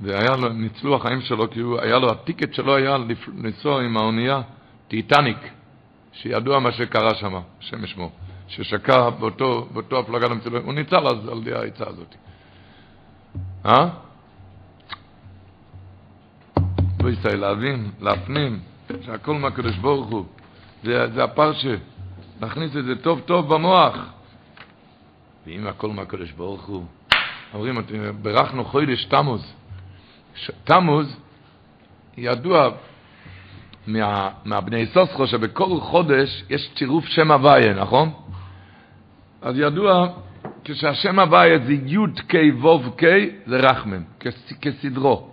והיה לו, ניצלו החיים שלו, כי הוא, היה לו, הטיקט שלו היה לנסוע עם האונייה טיטניק, שידוע מה שקרה שם, השם ישמור, ששקע באותו, באותו הפלגה למצלו, הוא ניצל אז על ידי העצה הזאת. אה? בישראל, להבין, להפנים, שהכל מהקדוש ברוך הוא. זה, זה הפרשה, להכניס את זה טוב טוב במוח. ואם הכל מהקדוש ברוך הוא, אומרים, ברכנו חודש תמוז. תמוז ידוע מה, מהבני סוסחו שבכל חודש יש צירוף שם הוויה, נכון? אז ידוע כשהשם הוויה זה י' ק' ו' ק' זה רחמן, כסדרו.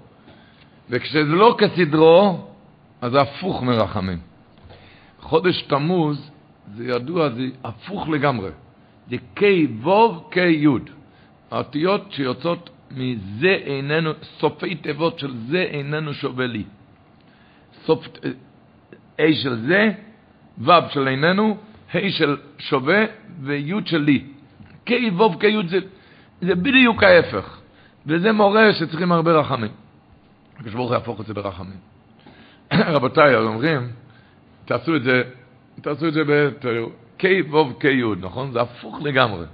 וכשזה לא כסדרו, אז זה הפוך מרחמים. חודש תמוז, זה ידוע, זה הפוך לגמרי. זה ק' ו' ק' י'. האותיות שיוצאות מזה איננו, סופי תיבות של זה איננו שווה לי. סוף, A של זה, ו' של איננו, ה' של שווה וי' של לי. כ' ו' כ' זה, זה בדיוק ההפך. וזה מורה שצריכים הרבה רחמים. הקדוש ברוך הוא יהפוך את זה ברחמים. (coughs) רבותיי, אומרים, תעשו את זה, תעשו את זה ב... כ' ו' כ' י', נכון? זה הפוך לגמרי.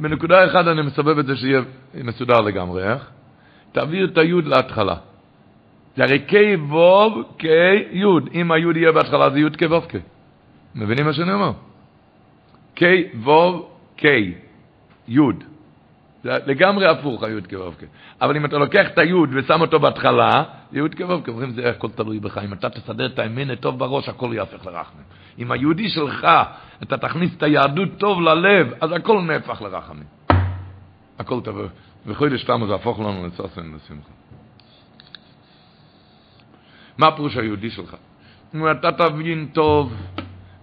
בנקודה אחת אני מסובב את זה שיהיה מסודר לגמרי, איך? תעביר את היוד להתחלה. זה הרי קי ווב קי יוד. אם היוד יהיה בהתחלה זה יוד קי ווב קי. מבינים מה שאני אומר? קי ווב קי יוד. זה לגמרי הפוך, היוד כו"ק. אבל אם אתה לוקח את היוד ושם אותו בהתחלה, יוד כו"ק, אומרים זה הכל תלוי בך. אם אתה תסדר את הימין טוב בראש, הכל יהפך לרחמים. אם היהודי שלך, אתה תכניס את היהדות טוב ללב, אז הכל נהפך לרחמים. הכל טוב. וחודש תמו זה הפוך לנו לצוסן לשמחה. מה הפירוש היהודי שלך? אם אתה תבין טוב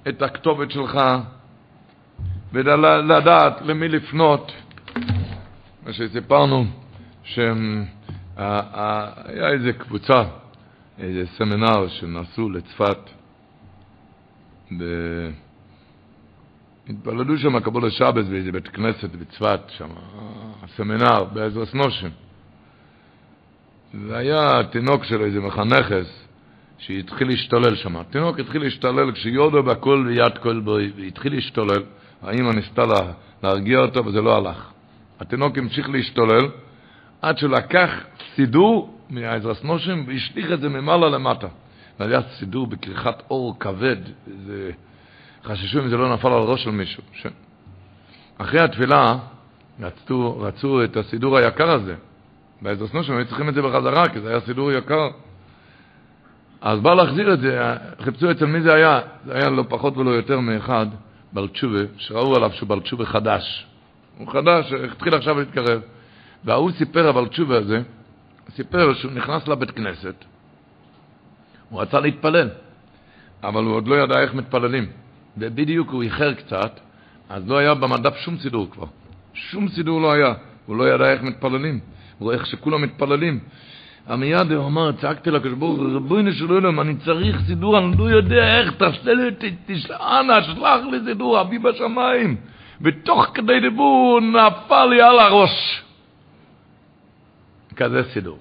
את הכתובת שלך, ולדעת למי לפנות, מה שסיפרנו, שהיה איזה קבוצה, איזה סמינר שנסעו לצפת, התפללו שם קבול השבס באיזה בית כנסת בצפת, שם, הסמינר, בעזרס נושם. והיה תינוק שלו, איזה מחנכס, שהתחיל להשתולל שם. התינוק התחיל להשתולל כשיודו בכל ויד כל בוי, והתחיל להשתולל. האמא ניסתה לה, להרגיע אותו וזה לא הלך. התינוק המשיך להשתולל עד שהוא לקח סידור מהעזרס נושם והשליך את זה ממעלה למטה. והיה סידור בכריכת אור כבד, זה... חששו אם זה לא נפל על ראש של מישהו. ש... אחרי התפילה רצו, רצו את הסידור היקר הזה. בעזרס נושם היו צריכים את זה בחזרה, כי זה היה סידור יקר. אז בא להחזיר את זה, חיפשו אצל מי זה היה, זה היה לא פחות ולא יותר מאחד, בעל תשובה, שראו עליו שהוא בעל תשובה חדש. הוא חדש, התחיל עכשיו להתקרב. וההוא סיפר אבל תשובה הזה, סיפר שהוא נכנס לבית כנסת, הוא רצה להתפלל, אבל הוא עוד לא ידע איך מתפללים. ובדיוק הוא איחר קצת, אז לא היה במדף שום סידור כבר. שום סידור לא היה. הוא לא ידע איך מתפללים. הוא רואה איך שכולם מתפללים. מיד הוא אמר, צעקתי לקדוש ברוך הוא, ריבונו של עולם, אני צריך סידור, אני לא יודע איך, תעשה לי, אנא, שלח לי סידור, אבי בשמיים. ותוך כדי דיבור נפל לי על הראש. כזה סידור.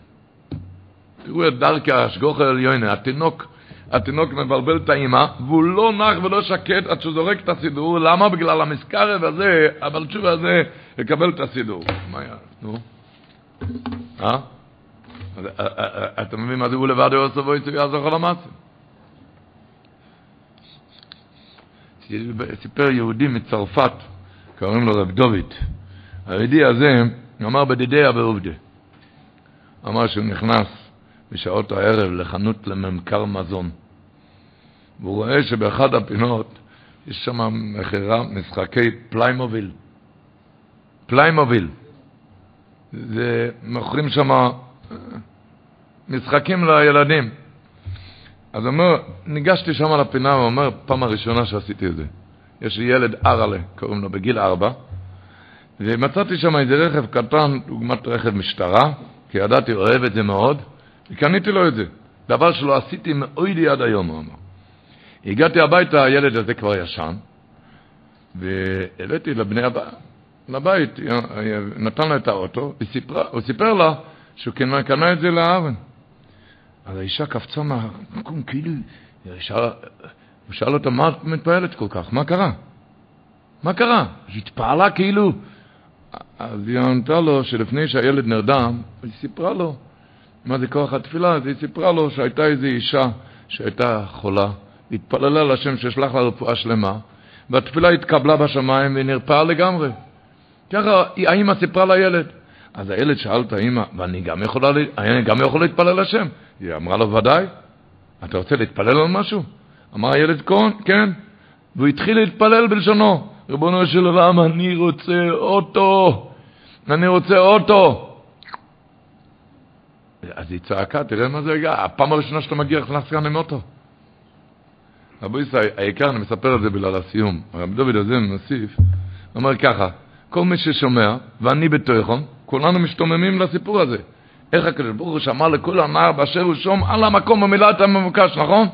תראו את דרכי השגוך העליונה, התינוק, התינוק מבלבל את האימא, והוא לא נח ולא שקט עד שהוא זורק את הסידור, למה? בגלל המזכרב הזה, אבל תשובה הזה, לקבל את הסידור. מה היה? נו? אה? אתה מבין מה זה הוא לבד הוא עושה בו יצא יעזור על המעשה? סיפר יהודי מצרפת, קוראים לו רב דוד. היהודי הזה אמר בדידיה בעובדה. אמר שהוא נכנס בשעות הערב לחנות לממכר מזון. והוא רואה שבאחד הפינות יש שם מכירה משחקי פליימוביל. פליימוביל. זה מוכרים שם משחקים לילדים. אז אומר, ניגשתי שם לפינה, הוא אומר, פעם הראשונה שעשיתי את זה. יש לי ילד ארלה, קוראים לו, בגיל ארבע, ומצאתי שם איזה רכב קטן, דוגמת רכב משטרה, כי ידעתי, אוהב את זה מאוד, וקניתי לו את זה. דבר שלא עשיתי מאוידי עד היום, הוא אמר. הגעתי הביתה, הילד הזה כבר ישן, והבאתי לבני הבית, לבית, נתן לה את האוטו, וסיפר, הוא סיפר לה שהוא קנה את זה לארן. אז האישה קפצה מהמקום, כאילו, הוא שאל אותה, מה את מתפעלת כל כך? מה קרה? מה קרה? היא התפעלה כאילו. אז היא ענתה לו שלפני שהילד נרדם, היא סיפרה לו מה זה כוח התפילה, אז היא סיפרה לו שהייתה איזו אישה שהייתה חולה, התפללה לשם שישלח לה רפואה שלמה, והתפילה התקבלה בשמיים והיא נרפאה לגמרי. ככה האמא סיפרה לילד. אז הילד שאל את האמא, ואני גם, יכולה, גם יכול להתפלל לשם? היא אמרה לו, ודאי. אתה רוצה להתפלל על משהו? אמר הילד, כן. והוא התחיל להתפלל בלשונו. ריבונו של עולם, אני רוצה אוטו. אני רוצה אוטו. אז היא צעקה, תראה מה זה הגע. הפעם הראשונה שאתה מגיע, נכנס כאן עם אוטו. רבו ישראל, העיקר, אני מספר את זה בגלל הסיום. הרב דוד הזה מוסיף, אומר ככה, כל מי ששומע, ואני בתוכו, כולנו משתוממים לסיפור הזה. איך הקדוש ברוך הוא שמע לכל הנער באשר הוא שום על המקום במילא את המבוקש, נכון?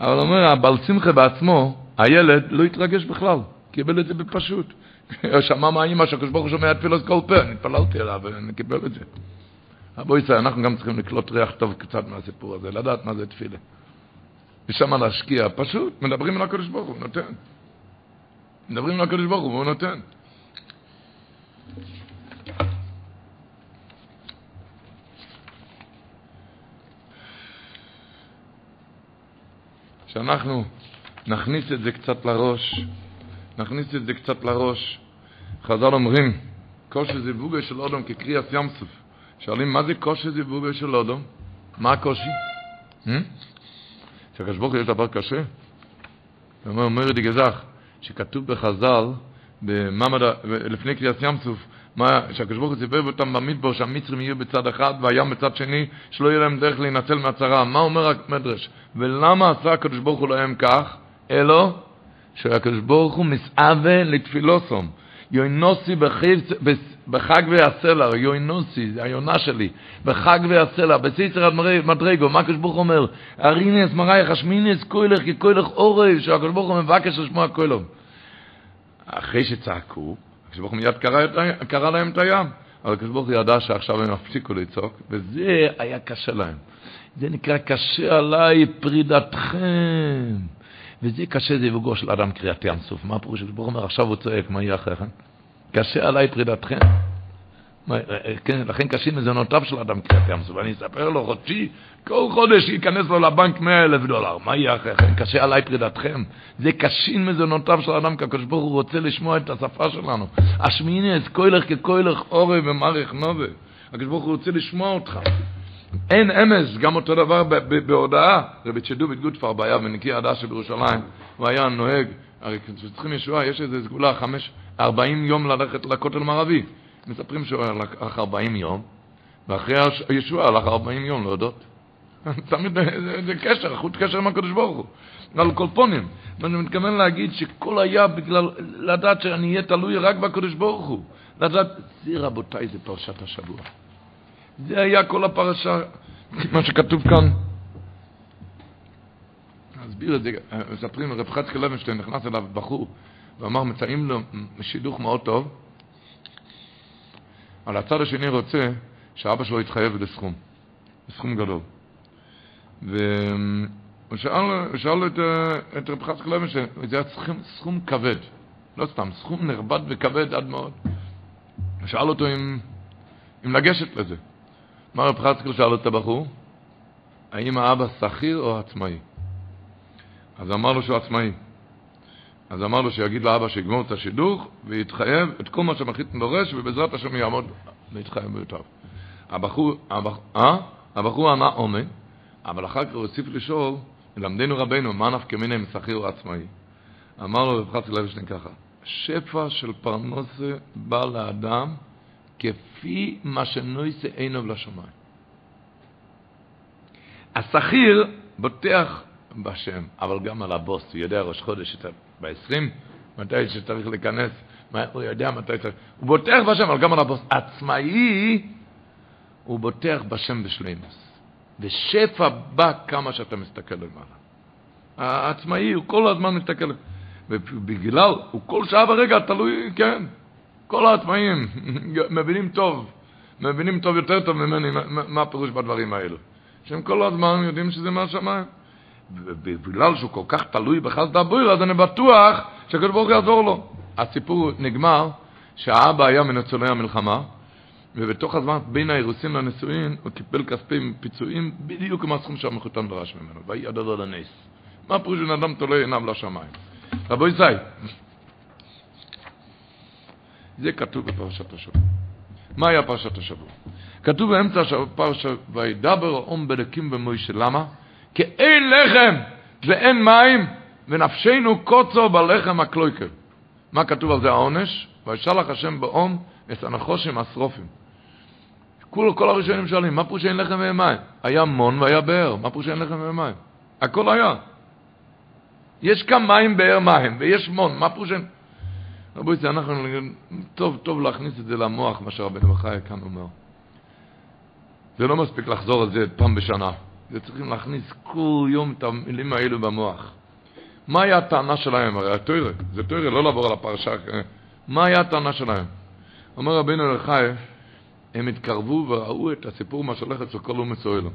אבל אומר, הבעל שמחה בעצמו, הילד לא התרגש בכלל, קיבל את זה בפשוט. (laughs) שמע מהאימא שהקדוש ברוך הוא שומע תפילות כל פה, אני התפללתי אליו ואני קיבל את זה. בואי ישראל, אנחנו גם צריכים לקלוט ריח טוב קצת מהסיפור הזה, לדעת מה זה תפילה. ושם להשקיע, פשוט מדברים על הקדוש ברוך הוא, נותן. מדברים על הקדוש ברוך הוא, והוא נותן. שאנחנו נכניס את זה קצת לראש, נכניס את זה קצת לראש. חז"ל אומרים, כושר זיווגו של אודום כקריאס ים סוף. שואלים, מה זה כושר זיווגו של אודום? מה הקושי? שהקדוש ברוך הוא יש דבר קשה? אומר, אומר די גזח, שכתוב בחז"ל, לפני קריאס ים סוף, שהקדוש ברוך הוא סיפר אותם במדבר שהמצרים יהיו בצד אחד והים בצד שני, שלא יהיה להם דרך להינצל מהצרה. מה אומר המדרש? ולמה עשה הקדוש ברוך הוא להם כך? אלו שהקדוש ברוך הוא מסעווה לתפילוסום. יוינוסי בחג והסלר, יוינוסי, היונה שלי, בחג והסלר, בסיסר מדרגו, מה הקדוש ברוך הוא אומר? ארינס מרייך אשמינס כוילך ככוילך אורב, שהקדוש ברוך הוא מבקש לשמוע כוילום. אחרי שצעקו, הקדוש ברוך הוא מיד קרא להם את הים. אבל הקדוש ברוך הוא ידע שעכשיו הם הפסיקו לצעוק, וזה היה קשה להם. זה נקרא קשה עליי פרידתכם. וזה קשה, זה יבוגו של אדם קריאת ים סוף. מה הפירוש? ברוך אומר, עכשיו הוא צועק, מה יהיה אחריכם? קשה עליי פרידתכם. אה, אה, כן, לכן קשים מזונותיו של אדם קריאת ים סוף. אני אספר לו חודשי, כל חודש ייכנס לו לבנק 100 אלף דולר. מה יהיה אחריכם? קשה עליי פרידתכם. זה קשים מזונותיו של אדם, כי הקדוש ברוך הוא רוצה לשמוע את השפה שלנו. אשמינס, כוילך ככוילך אורי ומעריך נובה. הקדוש ברוך הוא רוצה לשמוע אותך. אין אמס, גם אותו דבר בהודעה. רבי צ'דוביט גוטפר בעיה בנקי הדשה בירושלים, הוא היה נוהג, הרי כשצריכים ישועה, יש איזו סגולה, חמש, ארבעים יום ללכת לכותל מערבי. מספרים שהוא הלך ארבעים יום, ואחרי הישועה הלך ארבעים יום להודות. (laughs) תמיד זה, קשר, חוט קשר עם הקדוש ברוך הוא. על קולפונים. ואני מתכוון להגיד שכל היה בגלל לדעת שאני אהיה תלוי רק בקדוש ברוך הוא. לדעת, זה רבותיי, זה פרשת השבוע. זה היה כל הפרשה, (laughs) מה שכתוב כאן. אסביר את זה, מספרים, רב חצקי לוינשטיין נכנס אליו בחור ואמר, מצאים לו שידוך מאוד טוב, אבל הצד השני רוצה שאבא שלו יתחייב לסכום, לסכום גדול. והוא שאל, שאל את, את רב חצקי לוינשטיין, זה היה סכום, סכום כבד, לא סתם, סכום נכבד וכבד עד מאוד. הוא שאל אותו אם, אם לגשת לזה. מה רב חצקל שאל את הבחור? האם האבא שכיר או עצמאי? אז אמר לו שהוא עצמאי. אז אמר לו שיגיד לאבא שיגמור את השידוך ויתחייב את כל מה שהמחליט דורש ובעזרת השם יעמוד להתחייב ביותר. הבחור, הבח, אה? הבחור ענה אומן, אבל אחר כך הוסיף לשאול, למדנו רבנו, מה נפקא מיני משכיר או עצמאי? אמר לו רב חצקל לוינשטיין ככה, שפע של פרנסה בא לאדם כפי מה שנויסה עיניו לשמיים. השכיר בוטח בשם, אבל גם על הבוס, הוא יודע ראש חודש ב-20, מתי שצריך להיכנס, הוא יודע מתי צריך, הוא בוטח בשם, אבל גם על הבוס. עצמאי, הוא בוטח בשם בשלימוס. ושפע בא כמה שאתה מסתכל למעלה. העצמאי, הוא כל הזמן מסתכל, ובגלל, הוא כל שעה ורגע תלוי, כן, כל העצמאים (laughs) מבינים טוב, מבינים טוב יותר טוב ממני מה הפירוש בדברים האלו. שהם כל הזמן יודעים שזה מהשמיים. ובגלל שהוא כל כך תלוי בחסד הבויר, אז אני בטוח שהקדוש ברוך הוא יעזור לו. הסיפור נגמר שהאבא היה מניצולי המלחמה, ובתוך הזמן בין האירוסין לנישואין הוא קיבל כספי פיצויים בדיוק כמו הסכום שהמחותן דרש ממנו. ויהי הדבר לנס. מה פירוש בן אדם תולה עיניו לשמיים? רבו ישראל, זה כתוב בפרשת השבוע. מה היה פרשת השבוע? כתוב באמצע הפרשה, וידבר האום בלקים במוישה. למה? כי אין לחם ואין מים, ונפשנו קוצו בלחם הקלויקר. מה כתוב על זה העונש? וישלח השם באום את הנחושים השרופים. כל, כל הראשונים שואלים, מה פירוש אין לחם ואין? היה מון והיה באר, מה פירוש אין לחם ואין? הכל היה. יש כאן מים, באר, מים, ויש מון, מה פירוש אין... רבותי, אנחנו, טוב, טוב להכניס את זה למוח, מה שרבנו מחיה כאן אומר. זה לא מספיק לחזור על זה פעם בשנה. זה צריכים להכניס כל יום את המילים האלו במוח. מה היה הטענה שלהם? הרי התוירה, זה תוירה, לא לעבור על הפרשה. מה היה הטענה שלהם? אומר רבינו לחי, הם התקרבו וראו את הסיפור מה שהולך אצל כל אומץ אוהלו.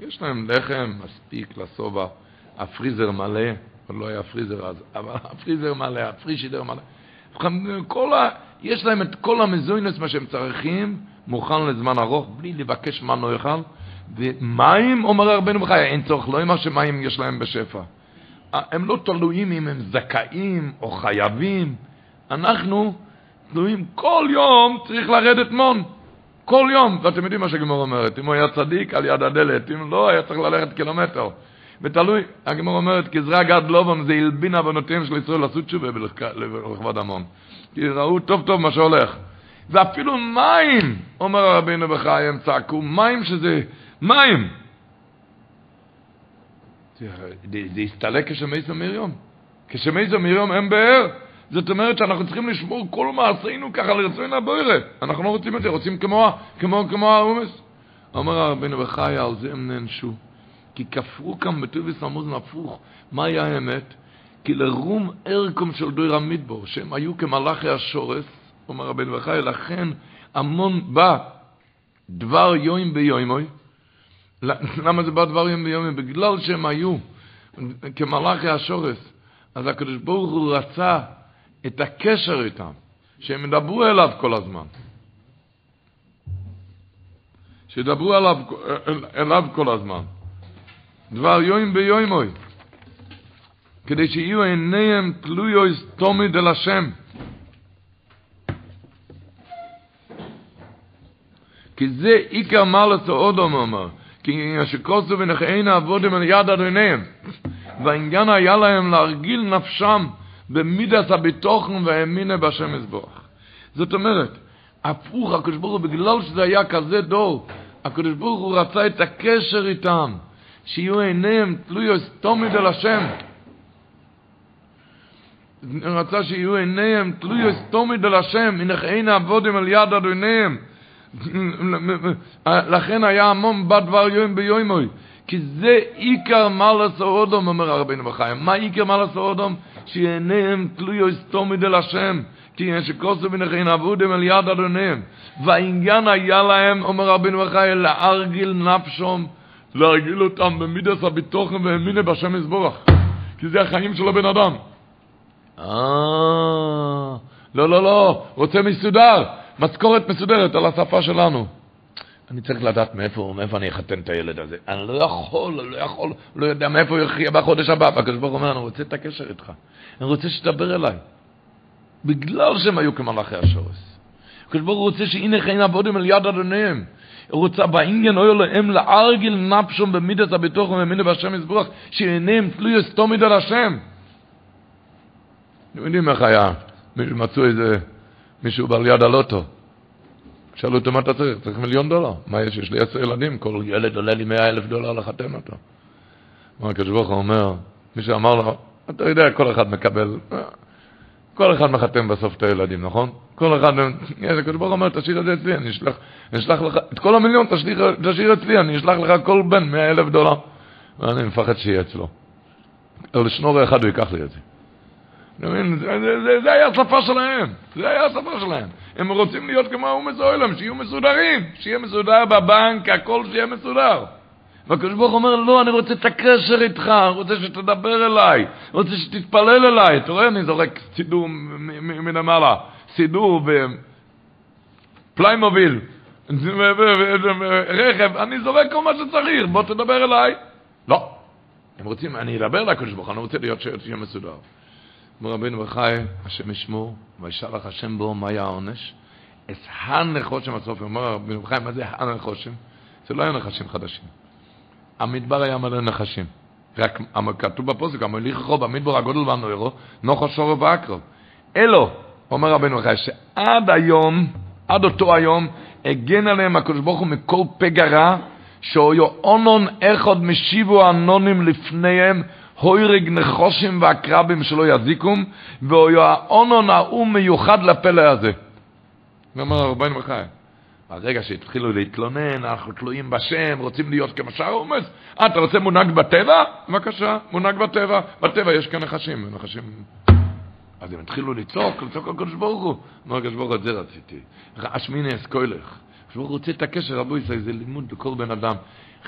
יש להם לחם מספיק לשובע, הפריזר מלא, עוד לא היה פריזר אז, אבל הפריזר מלא, הפרישידר מלא. כל ה... יש להם את כל המזוינס, מה שהם צריכים, מוכן לזמן ארוך, בלי לבקש מה לא יאכל. ומים, אומר רבנו בחיי, אין צורך, לא עם שמים יש להם בשפע. הם לא תלויים אם הם זכאים או חייבים. אנחנו תלויים כל יום צריך לרדת מון. כל יום, ואתם יודעים מה שגמור אומרת, אם הוא היה צדיק על יד הדלת, אם לא, היה צריך ללכת קילומטר. ותלוי, הגמור אומרת, כזרע גד לובון זה הלבין אבנותיהם של ישראל לעשות תשובה לכבוד המון. כי ראו טוב טוב מה שהולך. ואפילו מים, אומר רבינו בחיים, צעקו, מים שזה, מים. זה, הסתלק כשמייסו מריום. כשמייסו מריום אין באר. זאת אומרת שאנחנו צריכים לשמור כל מעשינו ככה לרצון הבוירה. אנחנו לא רוצים את זה, רוצים כמו, כמו, כמו האומס. אומר רבינו בחי, על זה הם נענשו. כי כפרו כאן בטוביס עמוזן הפוך. מה היה האמת? כי לרום ערכום של דויר המדבור, שהם היו כמלאכי השורס, אומר רבינו בחי, לכן המון בא דבר יוים ביומוי. למה זה בא דבר יום ביומוי? בגלל שהם היו כמלאכי השורס. אז הקדוש ברוך הוא רצה את הקשר איתם, שהם ידברו אליו כל הזמן. שידברו אליו, אליו כל הזמן. דבר יוים ביומוי. כדי שיהיו עיניהם תלויויס תומיד אל השם. כי זה עיקר מעלת האודום אומר. כי שכוסו ונכעין עבודם על יד אדוניהם. והעניין היה להם להרגיל נפשם במידת הביטוחן והאמינה בהשם יזבוח. זאת אומרת, הפוך, הקדוש ברוך הוא, בגלל שזה היה כזה דור, הקדוש ברוך הוא רצה את הקשר איתם, שיהיו עיניהם תלויוס תומיד אל השם. רצה שיהיו עיניהם תלויוס תומיד אל השם, הנה אין עבודים על יד אדוניהם. (laughs) לכן היה המון בת דבר יום ביומוי. כי זה עיקר מלס האודום, אומר הרבינו בחיים. מה עיקר מלס האודום? שעיניהם תלויו סתומד אל השם. כי יש שכוסו בנכין עבודם על יד אדוניהם. והעניין היה להם, אומר רבינו בחיים, להרגיל נפשום, להרגיל אותם במידס הביטוחם והאמינה בשם יסבורך. כי זה החיים של הבן אדם. אה, לא, לא, לא, רוצה מסודר. משכורת מסודרת על השפה שלנו. אני צריך לדעת מאיפה, מאיפה אני אחתן את הילד הזה. אני לא יכול, לא יכול, לא יודע מאיפה הוא יחיה בחודש הבא. והקדוש ברוך הוא אומר, אני רוצה את הקשר איתך. אני רוצה שתדבר אליי. בגלל שהם היו כמלאכי השורס. הקדוש ברוך הוא רוצה שהנה חיים עבודים על יד אדוניהם. הוא רוצה בעניין אוי להם לארגיל נפשום במידת הביטוח וממידה בהשם יזבוח, שעיניהם תלוי אסתומית על השם. אתם יודעים איך היה? מצאו איזה... מישהו בעל יד הלוטו. שאלו אותו מה אתה צריך? צריך מיליון דולר. מה יש? יש לי עשר ילדים, כל ילד עולה לי מאה אלף דולר לחתן אותו. מה הקדוש ברוך הוא אומר, מי שאמר לו, אתה יודע, כל אחד מקבל, כל אחד מחתן בסוף את הילדים, נכון? כל אחד, הקדוש ברוך הוא אומר, תשאיר את זה אצלי, אני אשלח, אני אשלח לך, את כל המיליון תשאיר, תשאיר אצלי, אני אשלח לך כל בן מאה אלף דולר. ואני מפחד שיהיה אצלו. אבל שנור אחד הוא ייקח לי את זה. זה היה השפה שלהם, זה היה השפה שלהם. הם רוצים להיות כמו האומץ האוילם, שיהיו מסודרים, שיהיה מסודר בבנק, הכל שיהיה מסודר. והקדוש ברוך אומר, לא, אני רוצה את הקשר איתך, אני רוצה שתדבר אליי, רוצה שתתפלל אליי. אתה רואה, אני זורק סידור מלמעלה, סידור בפליימוביל, רכב, אני זורק כל מה שצריך, בוא תדבר אליי. לא. הם רוצים, אני אדבר לקדוש ברוך אני רוצה להיות שיהיה מסודר. אומר רבינו בחי, השם ישמור, וישלח השם בו, מה היה העונש? אס הנחושם הסופי, אומר רבינו בחי, מה זה הנחושם? זה לא היה נחשים חדשים. המדבר היה מלא נחשים. רק כתוב בפוסק, המוליך חוב, המדבר הגודל והנוירו, נוחו שורו ואקרו. אלו, אומר רבינו בחי, שעד היום, עד אותו היום, הגן עליהם הקדוש ברוך הוא מכל פגע רע, שאויו אונון אחד משיבו אנונים לפניהם, הוירג נחושים והקרבים שלא יזיקום, ואויו האונון ההוא מיוחד לפלא הזה. ואומר רבינו בחי, הרגע שהתחילו להתלונן, אנחנו תלויים בשם, רוצים להיות כמו שאר אומץ, אה, אתה רוצה מונהג בטבע? בבקשה, מונהג בטבע. בטבע יש כאן נחשים, נחשים... אז הם התחילו לצעוק, לצעוק על קדוש ברוך הוא. אמר הקדוש ברוך הוא, את זה רציתי. אשמיני אסקוילך. הקדוש ברוך הוא רוצה את הקשר, רבו ישראל, זה לימוד לכל בן אדם.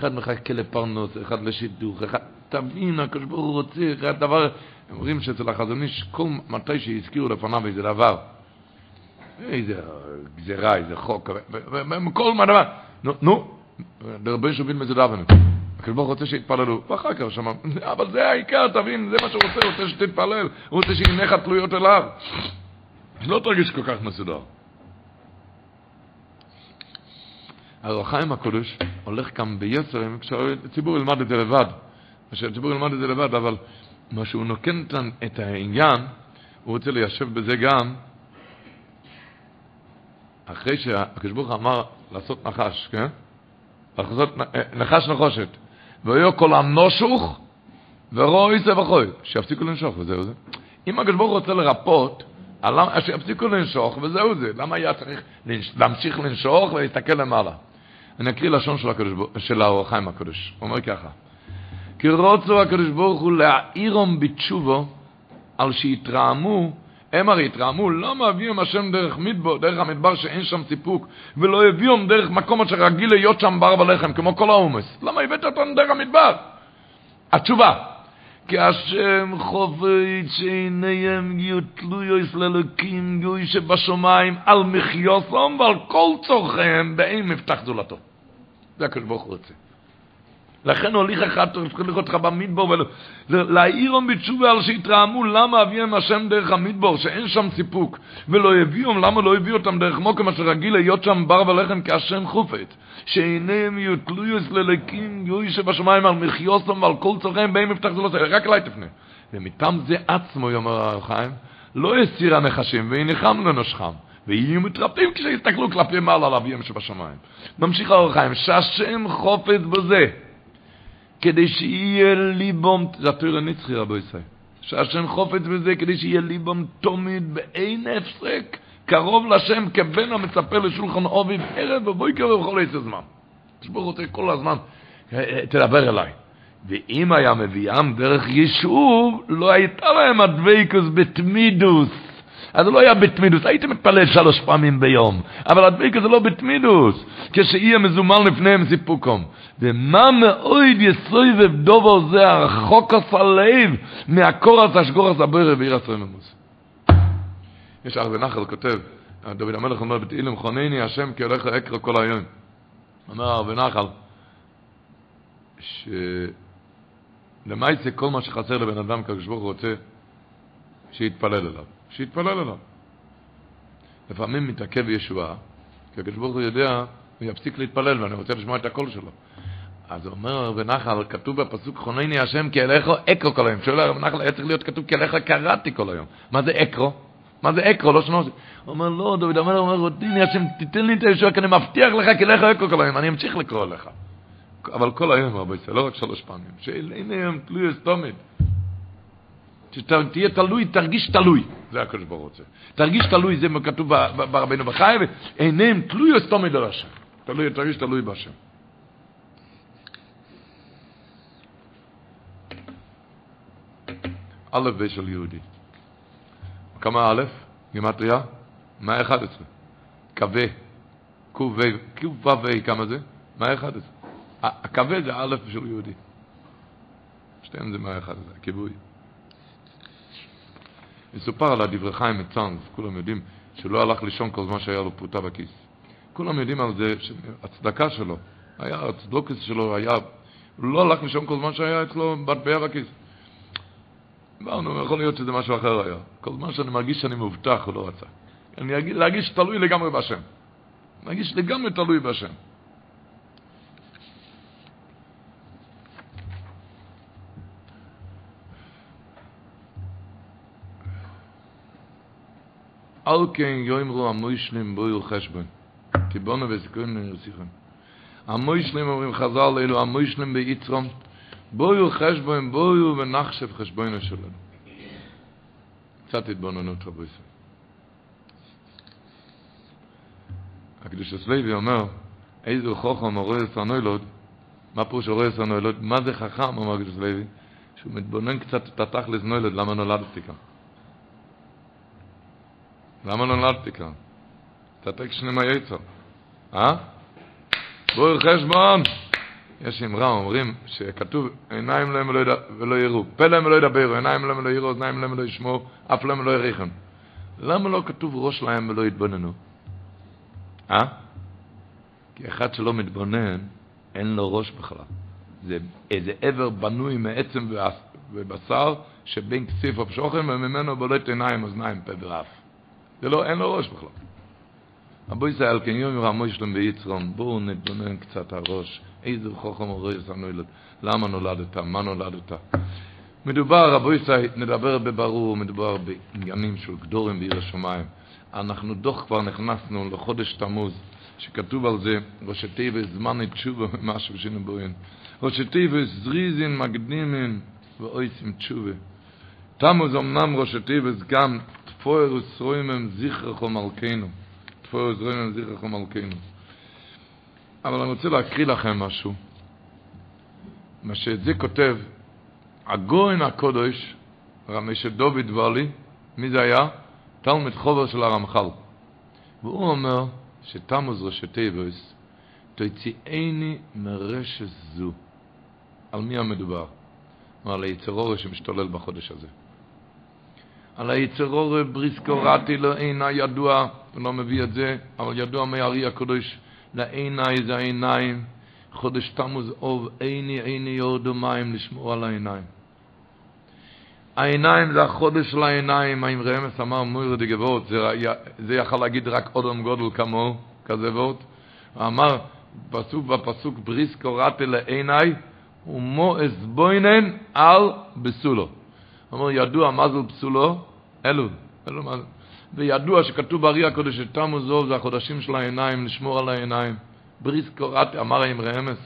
אחד מחכה לפרנוס, אחד לשידוך, אחד... תבין, הקדוש ברוך הוא רוצה, אחד דבר... הם אומרים שאצל החזון איש, כל מתי שהזכירו לפניו איזה דבר, איזה גזירה, איזה חוק, כל מה דבר, נו, נו, דרבי שובין מזודבנו. הקדוש ברוך רוצה שיתפללו, ואחר כך שמע, אבל זה העיקר, תבין, זה מה שהוא רוצה, הוא רוצה שתתפלל, הוא רוצה שעיניך תלויות אליו. שלא תרגיש כל כך מסודר. הרחיים הקודש הולך כאן ביצר, כשהציבור ילמד את זה לבד, כשהציבור ילמד את זה לבד, אבל מה שהוא נוקן את העניין, הוא רוצה ליישב בזה גם, אחרי שהקדוש ברוך אמר לעשות נחש, כן? לעשות נחש נחושת. ויהיו כל הנושוך ורואי זה וחוי, שיפסיקו לנשוך וזהו זה. אם הקדוש ברוך רוצה לרפות, שיפסיקו לנשוך וזהו זה. למה היה צריך להמשיך לנשוך ולהסתכל למעלה? אני אקריא לשון של, הקדוש, של האור הקדוש. הוא אומר ככה: כי רוצו הקדוש ברוך הוא להעירום בתשובו על שיתרעמו הם הרי התרעמו, למה הביאום השם דרך מדבור, דרך המדבר שאין שם סיפוק, ולא הביאום דרך מקום אשר רגיל להיות שם בר ולחם, כמו כל העומס? למה הבאת אותנו דרך המדבר? התשובה, כי השם חופץ שעיניהם יהיו תלויוס לאלוקים גוי שבשמיים על מחיוסם ועל כל צורכיהם באין מפתח זולתו. זה הקדוש ברוך הוא רוצה. לכן הוליך אחד צריך לראות לך במדבור ולהעירם בתשובה על שהתרעמו למה אביהם השם דרך המדבור שאין שם סיפוק ולא הביאום למה לא הביאו אותם דרך מוקם אשר רגיל להיות שם בר ולחם כהשם חופת שעיניהם יהיו תלויוס ללקים יוי שבשמיים על מחיוסם ועל כל צורכיהם באים מפתח זה לא צריך רק אליי תפנה. ומטעם זה עצמו יאמר הרחיים לא הסיר הנחשים והניחם לנושכם ויהיו מתרפים כשיסתכלו כלפי מעלה על אביהם שבשמיים ממשיך הרחיים שהשם חופת בזה כדי שיהיה ליבום, זה התויר הנצחי רבו ישראל, שהשם חופץ בזה כדי שיהיה ליבום תומד באין הפסק, קרוב לשם כבן המצפה לשולחן עוביב ערב ובויקר ובכל עשר זמן. שבור רוצה כל הזמן, תדבר אליי. ואם היה מביאם דרך יישוב, לא הייתה להם הדבקוס בתמידוס. אז זה לא היה בתמידוס, הייתי מתפלל שלוש פעמים ביום, אבל הדבקה זה לא בתמידוס, כשיהיה מזומן לפניהם סיפוקום. ומה מאוד יסויבב דובר זה הרחוק הלב מהקורס השגורס הבוירה בעיר הסרממוס. יש הרבה נחל כותב, דוד המלך אומר בתהילים חונני השם כי הולך לאקרא כל היום. אומר הרבה נחל, שלמעשה כל מה שחסר לבן אדם כשברוך רוצה שיתפלל אליו. שיתפלל אליו. לפעמים מתעכב ישועה, כי הקדוש ברוך הוא יודע, הוא יפסיק להתפלל ואני רוצה לשמוע את הקול שלו. אז הוא אומר נחל, כתוב בפסוק חונני השם כי אליך אקרו כל היום. שואל רבי נחל, היה צריך להיות כתוב כי אליך קראתי כל היום. מה זה אקרו? מה זה אקרו? לא שנות. הוא אומר, לא, דוד המלך אומר, רודיני השם, תיתן לי את הישועה, כי אני מבטיח לך כי אליך אקרו כל היום. אני אמשיך לקרוא לך. אבל כל היום, רבי ישראל, לא רק שלוש פעמים. שאין היום תלוי אסתומד. שתהיה תלוי, תרגיש תלוי. זה הקדוש ברוך רוצה. תרגיש תלוי, זה כתוב ברבינו בחי, ועיניהם תלוי או סתומד על השם. תלוי, תרגיש תלוי בהשם. א' ב' של יהודי. כמה א'? גימטריה? 111. קווה. קו ו, כמה זה? 111. הקווה זה א' של יהודי. שתיהם זה 111, הכיבוי. מסופר על הדברי חיים מצאנז, כולם יודעים שלא הלך לישון כל זמן שהיה לו פרוטה בכיס. כולם יודעים על זה שהצדקה שלו, היה, הצדוקס שלו היה, הוא לא הלך לישון כל זמן שהיה אצלו מטבע בכיס. אמרנו, יכול להיות שזה משהו אחר היה. כל זמן שאני מרגיש שאני מובטח, הוא לא רצה. אני אגיד, להרגיש תלוי לגמרי בהשם. להרגיש לגמרי תלוי בהשם. אל כן יאמרו המוישלים בויו חשבון. תיבונו וזיכון נרסיכם. המוישלים אומרים חז"ל אלו המוישלים ביצרום. בויו חשבון בויו ונחשב חשבונו שלנו. קצת התבוננות רבו ישראל. הקדוש הסלוי אומר, איזו חוכם הרואה סנוילוד, מה פירוש הרואה סנוילוד? מה זה חכם, אומר הקדוש הסלוי? שהוא מתבונן קצת את התכלס למה נולדתי כאן. למה נולדתי כאן? תתק שני מהיצר. אה? בואו חשבון. יש אמרה, אומרים, שכתוב, עיניים להם ולא, ולא יראו, פה להם ולא ידברו, עיניים להם ולא יראו, אוזניים להם ולא ישמעו, אף להם ולא יריחם. למה לא כתוב ראש להם ולא יתבוננו? אה? כי אחד שלא מתבונן, אין לו ראש בכלל. זה איזה עבר בנוי מעצם ובשר, שבין כסיף ופשוכם, וממנו בולט עיניים, אוזניים, פה ואף. זה לא, אין לו ראש בכלל. אבו ישראל, כן יום יראה מוישלם ויצרון, בואו נתבונן קצת הראש, איזה חוכם הורי סנוילד, למה נולדת, מה נולדת. מדובר, ישראל, נדבר בברור, מדובר בעניינים של גדורים בעיר השמיים. אנחנו דוח כבר נכנסנו לחודש תמוז, שכתוב על זה, ראשי תיבס זמן תשובה, משהו שנבוין. ראשי תיבס זריזין מקדימין ואויסים תשובה. תמוז אמנם ראשי תיבס גם תפואר וסרוימם מלכנו. תפואר וסרוימם זכרךו מלכנו. אבל אני רוצה להקריא לכם משהו. מה שזה כותב, הגוין הקודש, רמי שדוד ורלי, מי זה היה? תלמיד חובר של הרמח"ל. והוא אומר שתמוז ראשי תיבוס, תוציאני מרשת זו. על מי המדובר? על היצרורי שמשתולל בחודש הזה. על היצרורי בריסקורטי לאינה ידוע, הוא לא מביא את זה, אבל ידוע מהארי הקדוש, לעיני זה העיניים, חודש תמוז אוב, עיני עיני יורדו מים לשמור על העיניים. העיניים זה החודש של העיניים, האם רמס אמר מויר די גבורת, זה, זה יכול להגיד רק אודם גודל כמוהו, כזה וורט. אמר, פסוק בפסוק בריס קוראתי לעיני, ומו אסבוינן על בסולו. אומר, ידוע מה זה בסולו? אלו, אלו מה זה. וידוע שכתוב בארי הקודש שתמו זוב זה החודשים של העיניים, לשמור על העיניים. בריס קוראתי, אמר האם רמס,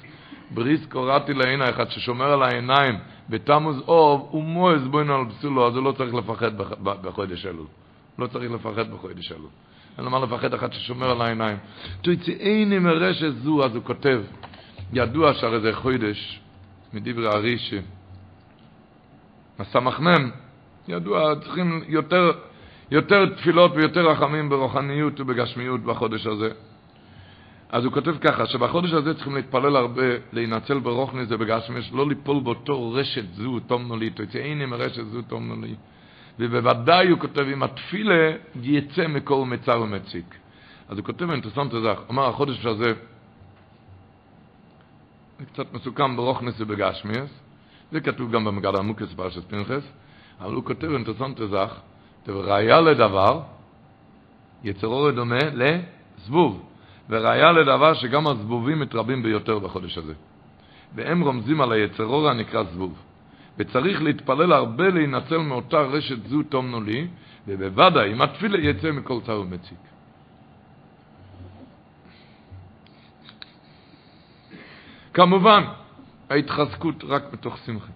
בריס קוראתי לעיני, אחד ששומר על העיניים, בתמוז אוב, ומועז בוינו על פסולו, אז הוא לא צריך לפחד בחודש אלול. לא צריך לפחד בחודש אלול. אין למה לפחד אחד ששומר על העיניים. תוציאני מרשת זו, אז הוא כותב, ידוע שהרי זה חודש, מדברי הרישי, הסמ"ם, ידוע, צריכים יותר, יותר תפילות ויותר רחמים ברוחניות ובגשמיות בחודש הזה. אז הוא כותב ככה, שבחודש הזה צריכים להתפלל הרבה, להינצל ברוכניס ובגשמיש, לא ליפול באותו רשת זו תומנו לי, תצאיני מרשת זו תומנו לי. ובוודאי הוא כותב, אם התפילה יצא מכל מצר ומציק. אז הוא כותב אינטרסנט הזה, אמר החודש הזה, זה קצת מסוכם ברוכניס ובגשמיש, זה כתוב גם במגד עמוקס פרשת פנחס, אבל הוא כותב אינטרסנט הזה, ראיה לדבר, יצרו דומה לזבוב. וראיה לדבר שגם הזבובים מתרבים ביותר בחודש הזה. והם רומזים על היצרור הנקרא זבוב. וצריך להתפלל הרבה להינצל מאותה רשת זו תומנו לי, ובוודאי אם התפילה יצא מכל צר ומציק. כמובן, ההתחזקות רק מתוך שמחה.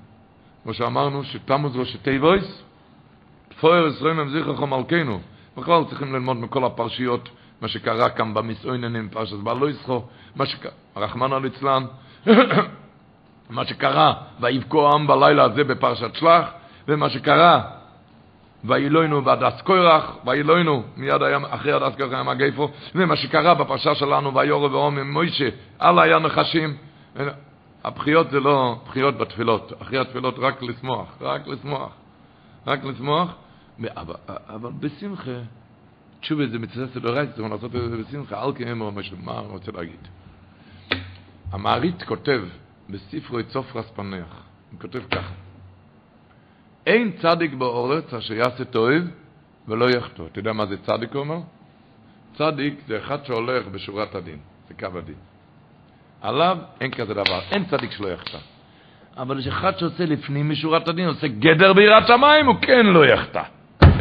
כמו שאמרנו, שתמוז ראשי תיבויס, תפואר עשרים ממזיך מלכנו. בכלל צריכים ללמוד מכל הפרשיות מה שקרה כאן במסעוננים, פרשת בעלו ישחו, מה שקרה, רחמנא ליצלן, (coughs) מה שקרה, ויבכו העם בלילה הזה בפרשת שלח, ומה שקרה, ואילוינו בהדס קוירח, ואילוינו מיד היה, אחרי הדס קוירח היה מגייפו, ומה שקרה בפרשה שלנו, ויורא ואום עם מוישה, על היה נחשים. הבחיות זה לא בחיות בתפילות, אחרי התפילות רק לשמוח, רק לשמוח, רק לשמוח, אבל, אבל בשמחה. תשובה זה מצווה סדורייס, צריך לעשות את זה בשמחה, אל או משהו, מה אני רוצה להגיד? המעריץ כותב בספרו את סופרס פנח, הוא כותב ככה, אין צדיק באורץ אשר יעשה טוב ולא יחטוא. אתה יודע מה זה צדיק אומר? צדיק זה אחד שהולך בשורת הדין, זה קו הדין. עליו אין כזה דבר, אין צדיק שלא יחטא. אבל יש אחד שעושה לפנים משורת הדין, עושה גדר ביראת שמיים, הוא כן לא יחטא.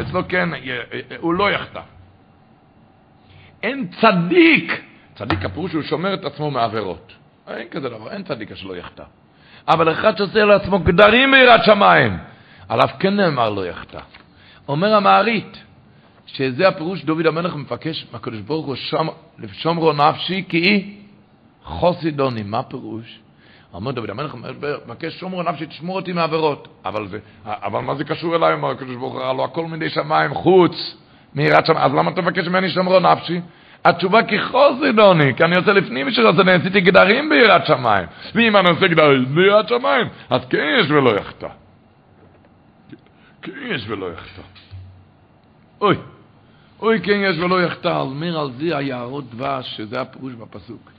אצלו כן, הוא לא יחטא. אין צדיק. צדיק הפירוש הוא שומר את עצמו מעבירות. אין כזה דבר, אין צדיק שלא יחטא. אבל אחד שעושה לעצמו גדרים ביראת שמיים, עליו כן נאמר לא יחטא. אומר המערית, שזה הפירוש דוד המלך מבקש מהקדוש ברוך הוא שום, לשומרו נפשי כי חוסידוני. מה פירוש? אומר דוד המלך מבקש שומרו נפשי תשמור אותי מעבירות. אבל, זה, אבל מה זה קשור אליי? אומר הקדוש ברוך הוא, הלוא הכל מידי שמיים חוץ. מיראת שמיים. אז למה אתה מבקש ממני שומרו נפשי? התשובה כי חוזידוני, כי אני עושה לפנים של אז אני עשיתי גדרים ביראת שמיים. ואם אני עושה גדרים ביראת שמיים, אז כן יש ולא יחטא. כן יש ולא יחטא. אוי, אוי כן יש ולא יחטא, על מיר על זה היערות דבש, שזה הפירוש בפסוק.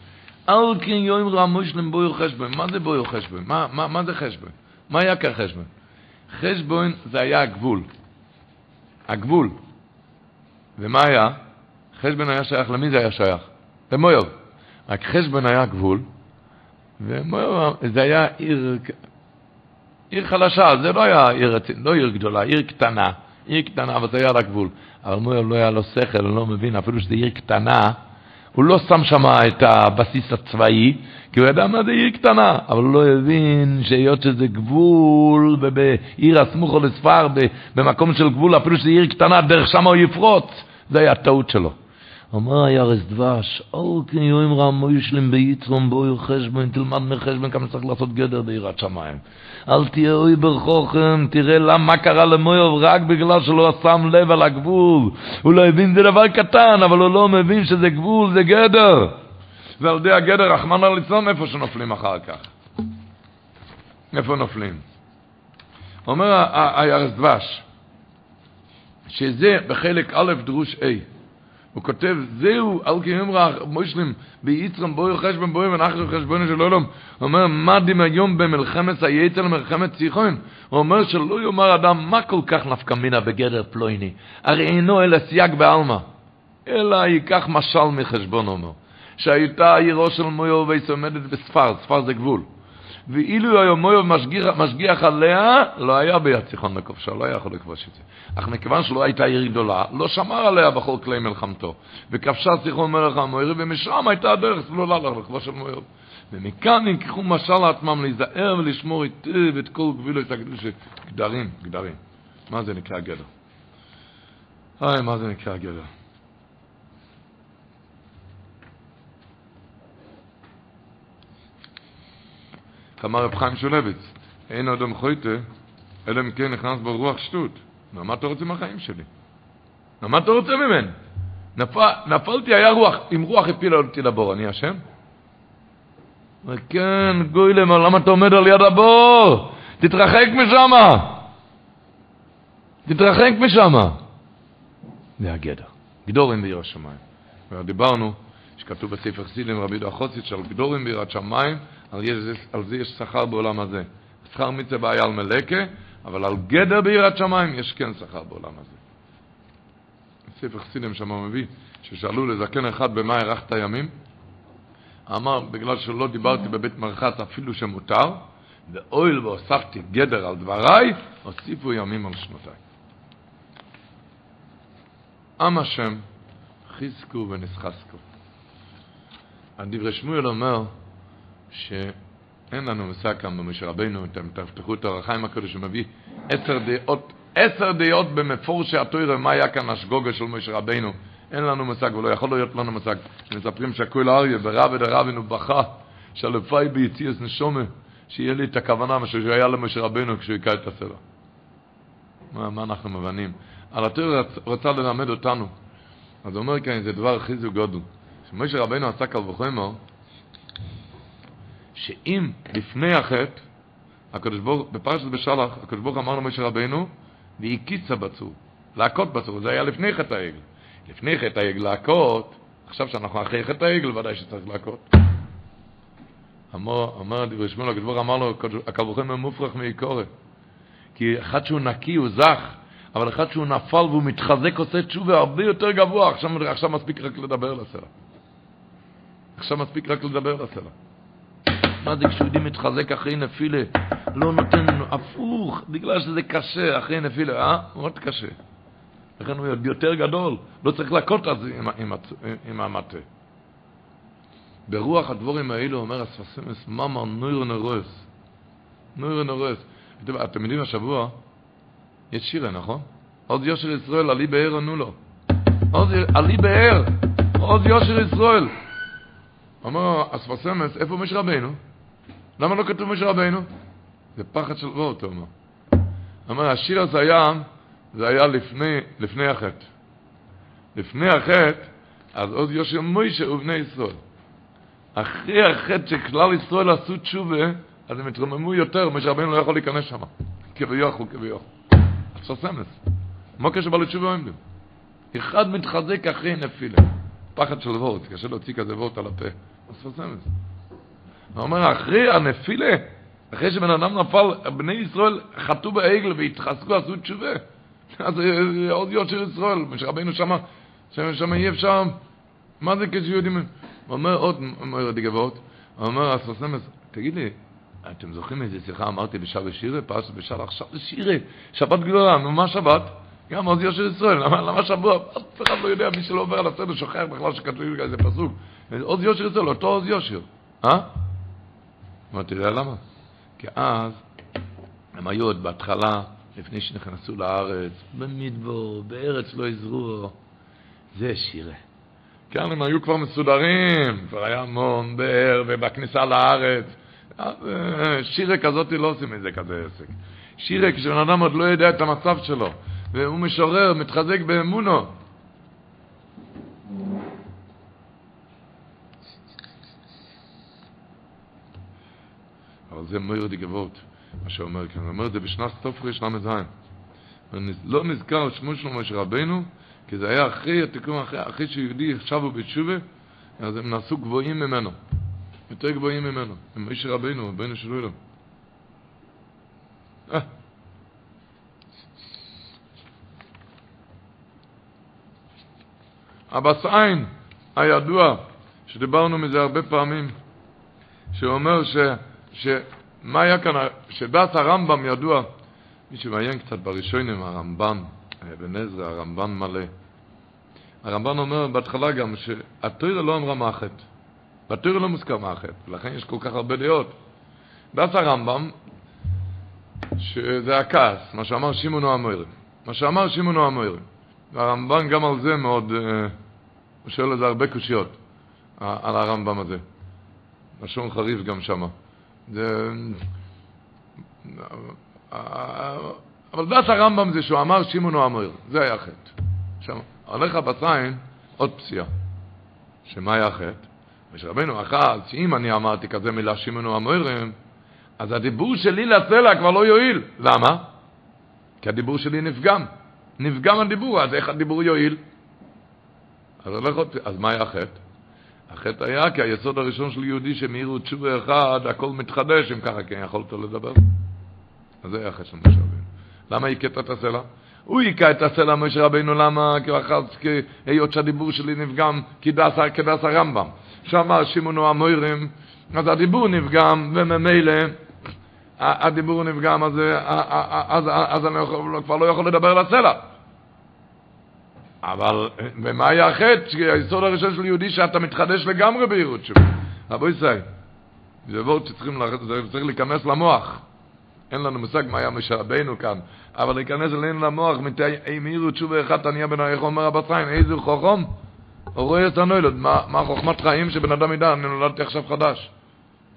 אל כן רע מושלם בו חשבון. מה זה בו חשבון? מה, מה, מה זה חשבון? מה היה כחשבון? חשבון זה היה הגבול. הגבול. ומה היה? חשבון היה שייך, למי זה היה שייך? למויוב. רק חשבון היה גבול, ומויוב זה היה עיר, עיר חלשה, זה לא היה עיר, לא עיר גדולה, עיר קטנה. עיר קטנה, אבל זה היה רק גבול. אבל מויוב לא היה לו שכל, הוא לא מבין, אפילו שזו עיר קטנה, הוא לא שם שם את הבסיס הצבאי, כי הוא ידע מה זה עיר קטנה, אבל הוא לא הבין שהיות שזה גבול, בעיר הסמוכו לספר, במקום של גבול, אפילו שזה עיר קטנה, דרך שם הוא יפרוץ, זה היה הטעות שלו. אומר הירס דבש, אור כן יוים רם מוישלים ביתרום בו חשבון, תלמד מחשבון כמה צריך לעשות גדר ביראת שמיים. אל תהיה אוי ברחוכם, תראה למה מה קרה למויוב רק בגלל שלא שם לב על הגבול. הוא לא הבין זה דבר קטן, אבל הוא לא מבין שזה גבול, זה גדר. ועל ידי הגדר, רחמנא ליצלן, איפה שנופלים אחר כך. איפה נופלים? אומר הירס דבש, שזה בחלק א' דרוש A. הוא כותב, זהו, אל כאמרה, מושלים, ביצרם בואי חשבון בואי ונחנו חשבון של עולם. הוא אומר, מה דים היום במלחמת היצר למלחמת ציחון? הוא אומר שלא יאמר אדם, מה כל כך נפקא מינה בגדר פלויני? הרי אינו אלא סייג בעלמא. אלא ייקח משל מחשבון, אומר. שהייתה עירו של מויו וייס עומדת בספר, ספר זה גבול. ואילו היה מויוב משגיח, משגיח עליה, לא היה ביד סיחון לכובשה, לא היה יכול לכבוש את זה. אך מכיוון שלא הייתה עיר גדולה, לא שמר עליה בכל כלי מלחמתו. וכבשה סיחון מלך המוירי, ומשם הייתה הדרך סלולה לכבוש את מויוב. ומכאן יקחו משל לעצמם להיזהר ולשמור היטב את כל גבילו, את הגדושה. גדרים, גדרים. מה זה נקרא גדר? היי, מה זה נקרא גדר? אמר רב חיים שולביץ, אין אדם חויטה, אלא אם כן נכנס בו רוח שטות. נו, מה אתה רוצה מהחיים שלי? נו, מה אתה רוצה ממני? נפל, נפלתי, היה רוח, אם רוח הפילה אותי לבור, אני אשם? כן, גוילם, למה אתה עומד על יד הבור? תתרחק משם! תתרחק משם! זה הגדר. גדורים בעיר השמיים. ודיברנו, שכתוב בספר סילים רבי דחוציץ, של גדורים בירת שמיים, על, יש, על זה יש שכר בעולם הזה. שכר מצווה בעיה על מלקה, אבל על גדר ביראת שמיים יש כן שכר בעולם הזה. ספר חסידים שם מביא, ששאלו לזקן אחד במה הארכת הימים, אמר, בגלל שלא דיברתי בבית מרחץ אפילו שמותר, ואויל והוספתי גדר על דבריי, הוסיפו ימים על שנותיי. עם השם, חזקו ונסחסקו. הדברי שמואל אומר, שאין לנו מושג כאן במשה רבינו, אתם תפתחו את החיים הקודש, הוא מביא עשר דעות, עשר דעות במפורשי התוירה, מה היה כאן השגוגה של משה רבינו. אין לנו מושג, ולא יכול להיות לנו מושג. מספרים שהכול אריה, ברב דרבינו בכה, שלפי ביציאס נשומה, שיהיה לי את הכוונה, מה שהיה למשה רבינו כשהוא הכה את הסלע. מה, מה אנחנו מבנים? על התוירה רוצה ללמד אותנו. אז הוא אומר כאן, זה דבר חיזוק גודל. שמשה רבינו עשה קל וחומר, שאם לפני החטא, הקדוש ברוך, בפרשת בשלח, הקדוש ברוך אמר למשה רבנו, והקיצה בצור, להכות בצור, זה היה לפני חטא העגל. לפני חטא העגל להכות, עכשיו שאנחנו אחרי חטא העגל, ודאי שצריך להכות. אמר, אמר דברי שמואל, הקדוש ברוך אמר לו, הקל וחומר מופרח מעיקורת. כי אחד שהוא נקי הוא זך, אבל אחד שהוא נפל והוא מתחזק עושה תשובה הרבה יותר גבוה, עכשיו, עכשיו מספיק רק לדבר לסלע. עכשיו מספיק רק לדבר לסלע. מה זה כשיהודי מתחזק אחרי נפילה, לא נותן הפוך, בגלל שזה קשה, אחרי נפילה, אה? מאוד קשה. לכן הוא יותר גדול, לא צריך להכות אז עם, עם, עם המטה. ברוח הדבורים האלו אומר הספסמס, ממר נויר נורס. נויר נורס. אתם יודעים, השבוע יש שירה, נכון? עוז יושר ישראל, עלי באר ענו לו. עוז, עלי באר, עוז יושר ישראל. אומר אספסמס, איפה מש רבנו? למה לא כתוב משה רבינו? זה פחד של וורט, הוא אומר. אומר, השיר הזה היה, זה היה לפני, לפני החטא. לפני החטא, אז עוד יושב מוישה ובני ישראל. אחרי החטא שכלל ישראל עשו תשובה, אז הם התרוממו יותר, משה רבינו לא יכול להיכנס שם. כביכול, כביכול. עכשיו סמס. מה קשר בעלי תשובה עומדים? אחד מתחזק אחרי נפילה. פחד של וורט, קשה להוציא כזה וורט על הפה. את זה. הוא אומר, אחרי הנפילה, אחרי שבן אדם נפל, בני ישראל חטאו בעגל והתחזקו, עשו תשובה. אז עוד יושר ישראל, שרבנו שמה, שמה אי אפשר, מה זה כשיהודים... הוא אומר עוד, אומר גבוהות, הוא אומר, הסוסמס, תגיד לי, אתם זוכרים איזה שיחה אמרתי בשעה שירה? פרשת בשעה עכשיו שירה, שבת גדולה, נו מה שבת? גם עוז יושר ישראל, למה, למה שבוע? אף אחד לא יודע, מי שלא עובר על הסדר שוכח בכלל שכתוב איזה פסוק. עוז יושר ישראל, אותו עוז יושר. אה? אמרתי, אתה יודע למה? כי אז הם היו עוד בהתחלה, לפני שנכנסו לארץ, במדבור, בארץ לא יזרו, זה שירה. כאן הם היו כבר מסודרים, כבר היה המון באר ובכניסה לארץ. אה, שירה כזאת לא עושים מזה כזה עסק. שירה כשבן אדם עוד לא יודע את המצב שלו, והוא משורר, מתחזק באמונו. אבל זה מאיר דגבות, מה שאומר כאן. הוא אומר את זה בשנת תופריש ל"ז. לא נזכר שמו של משה רבנו, כי זה היה אחרי התיקון, אחרי, אחרי שיהודי שבו בתשובה, אז הם נעשו גבוהים ממנו. יותר גבוהים ממנו. הם משה רבנו, רבנו של אילם. אה. הבס עין הידוע, שדיברנו מזה הרבה פעמים, שאומר ש... שמה היה כאן, שדעת הרמב"ם ידוע, מי שמעיין קצת בראשונים, הרמב"ן, אבן עזרא, הרמב"ן מלא. הרמב"ן אומר בהתחלה גם שהתוירה לא אמרה מה החטא. לא מוזכר מה החטא, ולכן יש כל כך הרבה דעות. דעת הרמב"ם, שזה הכעס, מה שאמר שמעון המוירים. מה שאמר שמעון המוירים. והרמב"ן גם על זה מאוד, אה, הוא שואל על זה הרבה קושיות, על הרמב"ם הזה. לשון חריף גם שמה. זה... אבל דעת הרמב"ם זה שהוא אמר שמעון הוא המויר, זה היה חטא. עכשיו, הולך הבסיין עוד פסיעה. שמה היה חטא? ושרבנו אחז, שאם אני אמרתי כזה מילה שמעון הוא המוירים, אז הדיבור שלי לסלע כבר לא יועיל. למה? כי הדיבור שלי נפגם. נפגם הדיבור, אז איך הדיבור יועיל? אז, אז מה היה החטא? החטא היה כי היסוד הראשון של יהודי שמאירו תשובה אחד, הכל מתחדש, אם ככה כן יכולת לדבר. אז זה היה החטא משה רבינו. למה הכית את הסלע? הוא היכה את הסלע משה רבינו, למה? כי אחר, היות שהדיבור שלי נפגם כדס הרמב"ם. שאמר שמעונו המוירים, אז הדיבור נפגם, וממילא הדיבור נפגם, אז, אז, אז, אז אני כבר לא יכול לדבר על הסלע. אבל, ומה היה החטא? היסוד הראשון של יהודי שאתה מתחדש לגמרי בעירות שלו. רבו ישראל, זה וורד שצריכים, זה צריך להיכנס למוח. אין לנו מושג מה היה משרבנו כאן, אבל להיכנס אלינו למוח, אם עירו תשובה אחת תניה בן איך אומר הבציים, איזה חוכם? רואה את הנוילד, מה, מה חוכמת חיים שבן אדם ידע, אני נולדתי עכשיו חדש.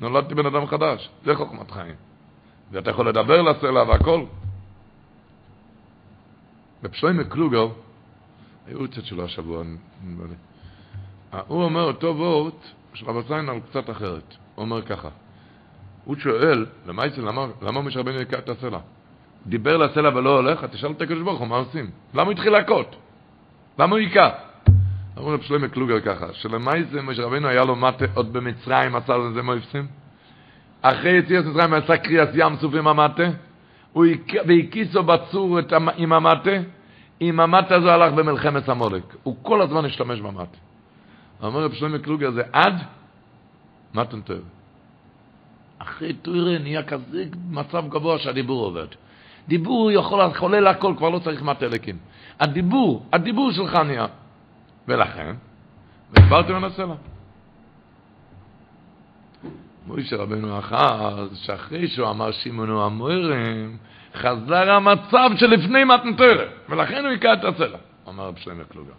נולדתי בן אדם חדש, זה חוכמת חיים. ואתה יכול לדבר לסלע והכל. בפשוימה קלוגר, היו קצת שלו השבוע. הוא אומר אותו וורט של רב זין על קצת אחרת. הוא אומר ככה, הוא שואל, למה למה, למה משה רבנו יקע את הסלע? דיבר לסלע ולא הולך, תשאל את הקדוש ברוך הוא, מה עושים? למה הוא התחיל להכות? למה הוא יקע? אמרו רב שלמה קלוגר ככה, שלמעשה משה רבנו היה לו מטה עוד במצרים, עשה לזה מויפסים. אחרי יציאת מצרים עשה קריאס ים סוף עם המטה, והקיסו בצור עם המטה, עם המטה הזו הלך במלחמת המולק. הוא כל הזמן השתמש במטה. אומר רב שלמה קלוגר זה עד מתן טוב. אחרי טוירה נהיה כזה מצב גבוה שהדיבור עובד. דיבור יכול לחולל הכל, כבר לא צריך מטה אלקים. הדיבור, הדיבור שלך נהיה. ולכן, ודיברתי מנסה לה. מוישה רבנו אחז, שאחרי שהוא אמר שמעונו המוירם, חזר המצב שלפני מתנתרת, ולכן הוא היכה את הסלע, אמר רב שלמה קלוגר.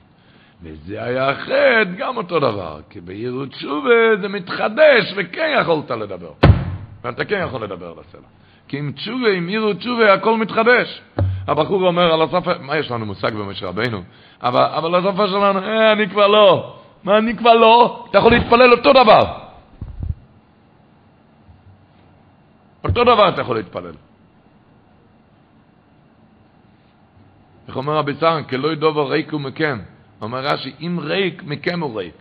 וזה היה החטא, גם אותו דבר, כי בעיר תשובה זה מתחדש, וכן יכולת לדבר. ואתה כן יכול לדבר על הסלע. כי עם תשובה, עם עיר תשובה, הכל מתחדש. הבחור אומר על השפה, מה יש לנו מושג במשה רבינו? אבל, אבל השפה שלנו, אה, אני כבר לא. מה, אני כבר לא? אתה יכול להתפלל אותו דבר. אותו דבר אתה יכול להתפלל. איך אומר רבי סרן? כלא ידובר ריק ומקם. אומר רש"י, אם ריק, מקם הוא ריק.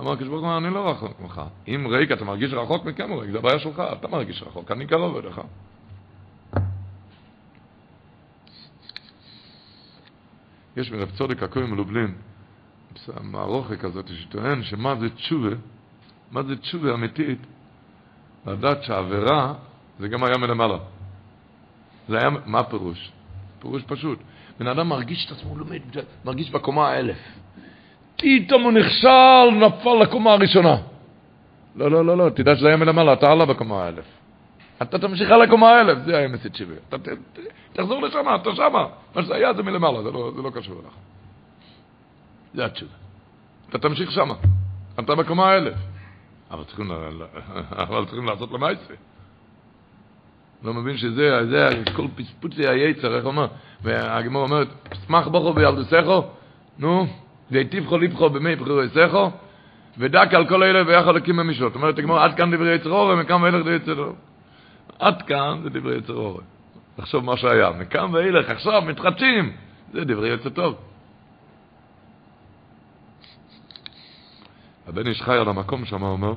אמר הקדוש ברוך הוא, אני לא רחוק ממך. אם ריק, אתה מרגיש רחוק מכם ריק, זה הבעיה שלך, אתה מרגיש רחוק, אני קרוב אליך. יש מרב צודק הכהן מלובלין, מערוכת כזאת שטוען שמה זה תשובה, מה זה תשובה אמיתית, לדעת שהעבירה זה גם היה מלמעלה. זה היה, מה הפירוש? פירוש פשוט. בן אדם מרגיש את עצמו לומד, מרגיש בקומה האלף. פתאום הוא נכשל, נפל לקומה הראשונה. לא, לא, לא, לא, תדע שזה היה מלמעלה, אתה עלה בקומה האלף. אתה תמשיך על הקומה האלף, זה היה מסית. אתה תחזור לשם, אתה שמה. מה שזה היה זה מלמעלה, זה לא, זה לא קשור אליך. זה התשובה. אתה תמשיך שמה. אתה בקומה האלף. אבל צריכים, אבל צריכים לעשות למעשה. לא מבין שזה, זה, כל פספוצי היצר, איך אומר? והגמור אומרת, סמך בוכו בילדוסכו, נו, והטיבכו ליבכו במי בחירו יסכו, ודק על כל אלה ויחד הקים במשלות. זאת אומרת, הגמור, עד כאן דברי יצר אורם, מכאן ואילך דברי יצר אורם. עד כאן זה דברי יצר אורם. תחשוב מה שהיה, מכאן ואילך, עכשיו מתחדשים, זה דברי יצר טוב. הבן איש חי על המקום שם, אומר,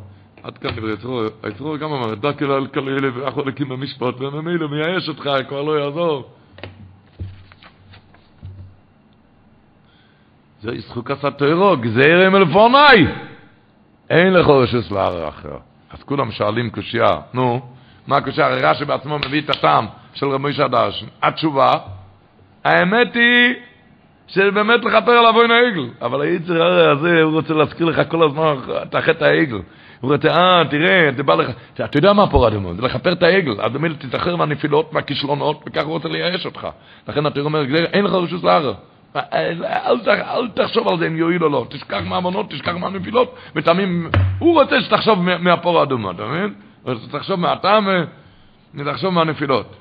עד כאן דברי יצרו, היצרו גם אמר, דקל על כל אלה ואחו לקים במשפט, וממילא מייאש אותך, כבר לא יעזור. זה ישחוק תוירו, גזירם מלפוני! אין לך רשוס לערר אחר. אז כולם שואלים קושייה, נו, מה הקושייה? הרי רש"י בעצמו מביא את הטעם של רבי שדש. התשובה, האמת היא שבאמת לכפר על אבוי העגל. אבל היצר הזה, הוא רוצה להזכיר לך כל הזמן את החטא העגל. הוא רוצה, אה, תראה, זה בא לך, אתה יודע מה פה אדמו, זה לכפר את העגל, אז באמת תזכר מהנפילות, מהכישלונות, וככה הוא רוצה לייאש אותך. לכן אתה אומר, אין לך רשוס לערר. אל תחשוב על זה אם יועיל או לא, תשכח מהמונות, תשכח מהנפילות, ותאמין, הוא רוצה שתחשוב מהפור האדומה, אתה מבין? תחשוב מהטעם ותחשוב מהנפילות.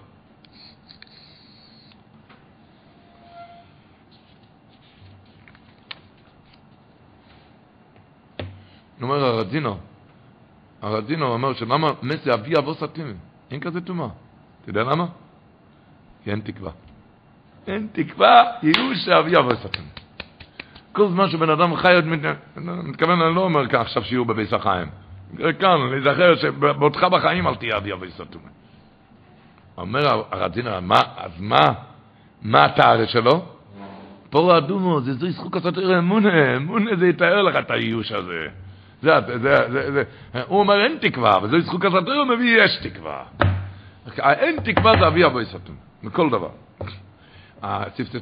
אומר הרזינו, הרזינו אומר שלמה מסי אבי אבו סתימים, אין כזה טומאה. אתה יודע למה? כי אין תקווה. אין תקווה, יהיו שאבי אבו סתימים. כל זמן שבן אדם חי, מתכוון, אני לא אומר כאן עכשיו שיהיו בביס החיים. כאן, להיזכר שבעודך בחיים אל תהיה אבי אבו סתימים. אומר מה, אז מה, מה התאר שלו? פור אדומו, זה זו ישחוק עשות אמונה, אמונה זה יתאר לך את האיוש הזה. זה, זה, זה, זה, הוא אומר אין תקווה, וזו זכות כזאת, הוא מביא יש תקווה. אין תקווה זה אבי אבוי סתום, מכל דבר.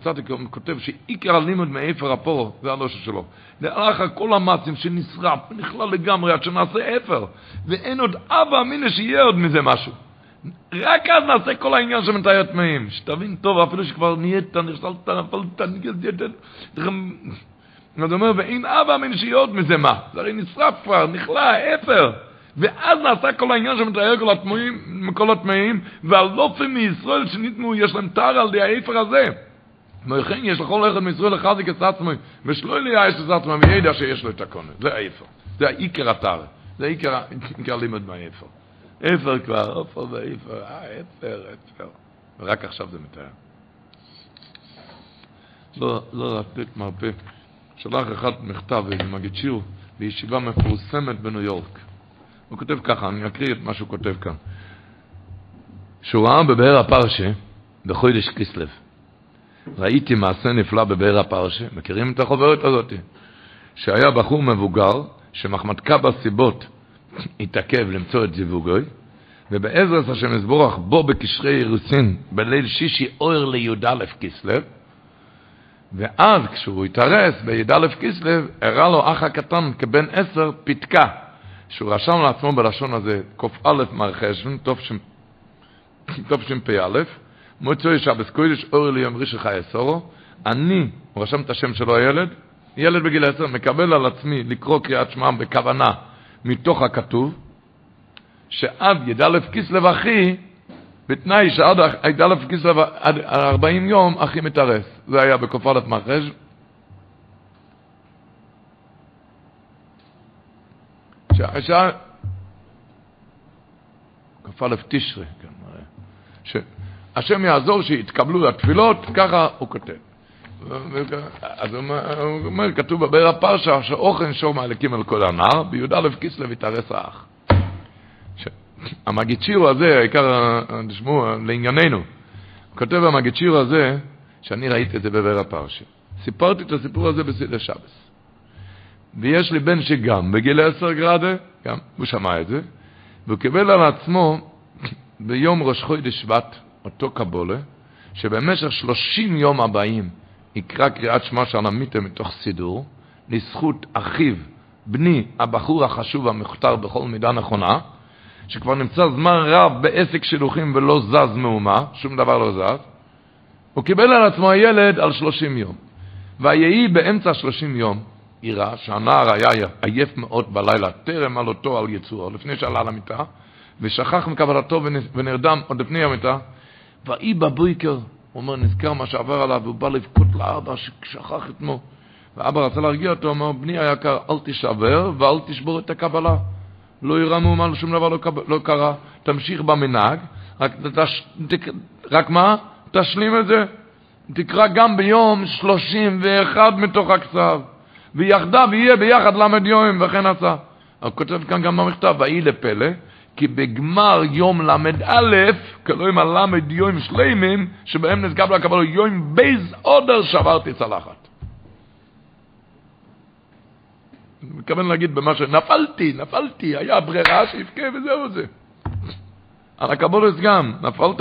צדיק כותב שעיקר הלימוד מאיפר הפורו, זה הנושא שלו. לאחר כל המעשים שנשרף, נכלל לגמרי עד שנעשה אפר, ואין עוד אבא אמינא שיהיה עוד מזה משהו. רק אז נעשה כל העניין של מתי הטמאים. שתבין טוב, אפילו שכבר נהיית, נכשלת, נפלת, נגזית, אז הוא אומר, ואין אבא מן שיוד מזה מה? זה הרי נשרף כבר, נכלה, אפר. ואז נעשה כל העניין שמתאר כל התמויים, כל התמאים, והלופים מישראל שניתנו, יש להם תר על די האפר הזה. וכן יש לכל אחד מישראל לחזיק את עצמי, ושלא יהיה את עצמי, וידע שיש לו את הקונה. זה האפר. זה העיקר התר. זה העיקר, (laughs) העיקר לימוד מהאפר. אפר כבר, אפר ואפר, אה, אפר, אפר. ורק עכשיו זה מתאר. לא, לא לתת מרפא. שלח אחד מכתב איזה מגיד שיר בישיבה מפורסמת בניו יורק. הוא כותב ככה, אני אקריא את מה שהוא כותב כאן. שהוא ראה בבאר הפרשה, בחודש כסלו, ראיתי מעשה נפלא בבאר הפרשה, מכירים את החוברת הזאת? שהיה בחור מבוגר, שמחמדקה בסיבות התעכב למצוא את זיווגוי, ובעזרת השם יזבורך בו בקשרי אירוסין, בליל שישי אויר לי"א כסלו, ואז כשהוא התארס בי"א כסלו, הראה לו אח הקטן כבן עשר פתקה, שהוא רשם לעצמו בלשון הזה, קא מרחשן, תשפ"א, מוצאי שבס קודש אורי ליום רישי חי עשורו, אני, הוא רשם את השם שלו הילד, ילד בגיל עשר, מקבל על עצמי לקרוא קריאת שמע בכוונה מתוך הכתוב, שעד י"א כסלו אחי, בתנאי שעד י"א כסלו עד 40 יום אחי מתארס. זה היה בקופלת מחש. שעה... כ"א תשרי, כן. שהשם יעזור שיתקבלו התפילות, ככה הוא כותב. אז הוא אומר, כתוב בבאר הפרשה, שאוכן שור מעלקים על כל הנער, בי"א כסלו יתארס האח. המגיד שיר הזה, העיקר, תשמעו, לענייננו, כותב במגיד שיר הזה, שאני ראיתי את זה בבאר הפרשה. סיפרתי את הסיפור הזה בסדר שבס. ויש לי בן שגם בגיל עשר גרדה, גם, הוא שמע את זה, והוא קיבל על עצמו (clears throat) ביום ראש חודש שבט, אותו קבולה, שבמשך שלושים יום הבאים יקרא קריאת שמע של מתוך סידור, לזכות אחיו, בני, הבחור החשוב המכותר בכל מידה נכונה, שכבר נמצא זמן רב בעסק שילוחים ולא זז מאומה, שום דבר לא זז, הוא קיבל על עצמו הילד על שלושים יום. ויהי באמצע שלושים יום, יראה שהנער היה עייף מאוד בלילה, טרם עלותו על יצואו, לפני שעלה למיטה, ושכח מקבלתו ונרדם עוד לפני המיטה, ויהי בבויקר, הוא אומר, נזכר מה שעבר עליו, והוא בא לבכות לאבא ששכח את מו. ואבא רצה להרגיע אותו, הוא אמר, בני היקר, אל תשבר ואל תשבור את הקבלה. לא יראה מאומן, שום דבר לא, לא קרה. תמשיך במנהג, רק, תש, תק, רק מה? תשלים את זה. תקרא גם ביום שלושים ואחד מתוך הכתב. ויחדיו יהיה ביחד למד יום, וכן עשה. הוא כותב כאן גם במכתב, ויהי לפלא, כי בגמר יום ל"א, כלומר הל"ד יום שלמים, שבהם נזכר לקבל יום בייז אודר שברתי צלחת. אני מתכוון להגיד במה שנפלתי, נפלתי, היה ברירה שיבכה וזהו זה. על הקבולת גם, נפלת,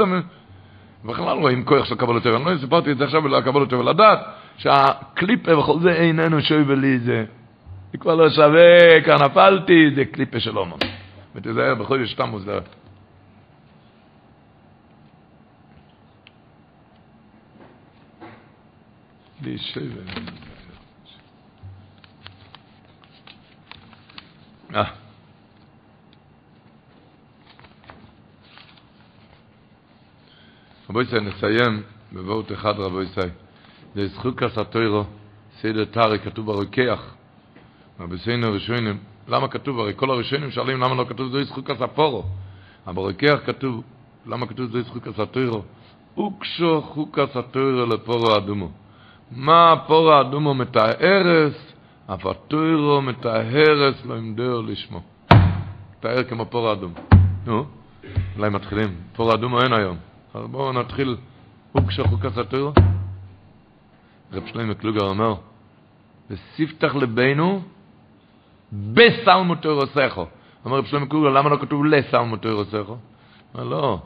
בכלל רואים כוח של קבולת טבע, אני לא סיפרתי את זה עכשיו ולא הקבולת טבע, לדעת שהקליפה וכל זה איננו שוי בלי זה. זה כבר לא שווה, כאן נפלתי, זה קליפה של אומן. ותיזהר בחודש תמוז דרך. אה. רבו ישראל, נסיים בבאות אחד רבו ישראל. זה זכות כסתוירו, סדר טרי, כתוב ברוקח, רבי ראשונים, למה כתוב, הרי כל הראשונים שואלים למה לא כתוב זוהי זכות כספורו. אבל ברוקח כתוב, למה כתוב זוהי זכות כסתוירו? אוקשו חוקס התוירו לפורו אדומו. מה הפורו האדומו מתארס, אף התוירו מתארס לא ימדור לשמו. מתאר כמו פורו אדומו. נו, אולי מתחילים. פורו אדומו אין היום. אז בואו נתחיל. אוקשו חוקס התוירו. רב שלמה קלוגר אומר, וספתח לבינו בסלמו תוירוסכו. אומר רב שלמה קלוגר, למה לא כתוב לסלמו תוירוסכו? אומר, לא.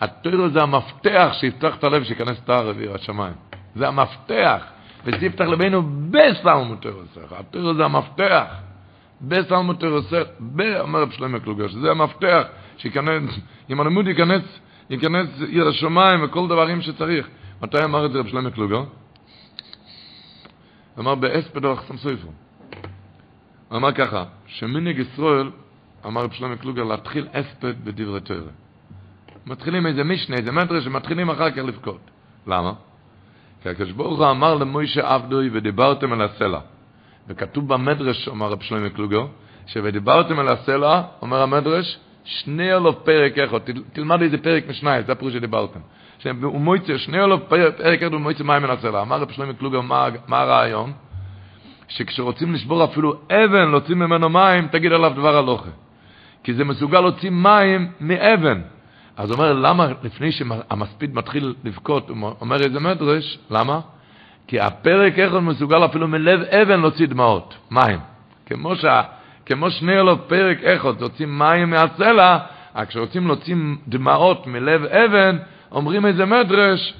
התוירו זה המפתח שיפתח את הלב שיכנס את הערב השמיים. זה המפתח. וספתח לבינו בסלמו תוירוסכו. התוירו זה המפתח. בסלמו תוירוסכו. אומר רב שלמה קלוגר, שזה המפתח שיכנס, אם הלימוד ייכנס, ייכנס עיר השמיים וכל דברים שצריך. מתי אמר את זה רב שלמה קלוגר? אמר באספד על החסם סויפו. הוא אמר ככה, שמנהיג ישראל, אמר רב שלמה קלוגר, להתחיל אספד בדברי תורה. מתחילים איזה משנה, איזה מדרש, ומתחילים אחר כך לבכות. למה? כי הקדוש ברוך הוא אמר למוישה עבדוי ודיברתם על הסלע. וכתוב במדרש, אומר רב שלמה קלוגר, ש"ודיברתם על הסלע", אומר המדרש, שני אלוף פרק אחד, תלמד איזה פרק משניים, זה הפירוש שדיברתם. ומויצה, שני אלוף פרק אחד ומויצה מים מן הסלע. אמר רב שלמה קלוגר, מה, מה הרעיון? שכשרוצים לשבור אפילו אבן, להוציא ממנו מים, תגיד עליו דבר הלוכה. כי זה מסוגל להוציא מים מאבן. אז אומר, למה לפני שהמספיד מתחיל לבכות, הוא אומר איזה מדרש, למה? כי הפרק אחד מסוגל אפילו מלב אבן להוציא דמעות, מים. כמו, שה, כמו שני אלוף פרק אחד להוציא מים מהסלע, כשרוצים להוציא דמעות מלב אבן, אומרים איזה מדרש,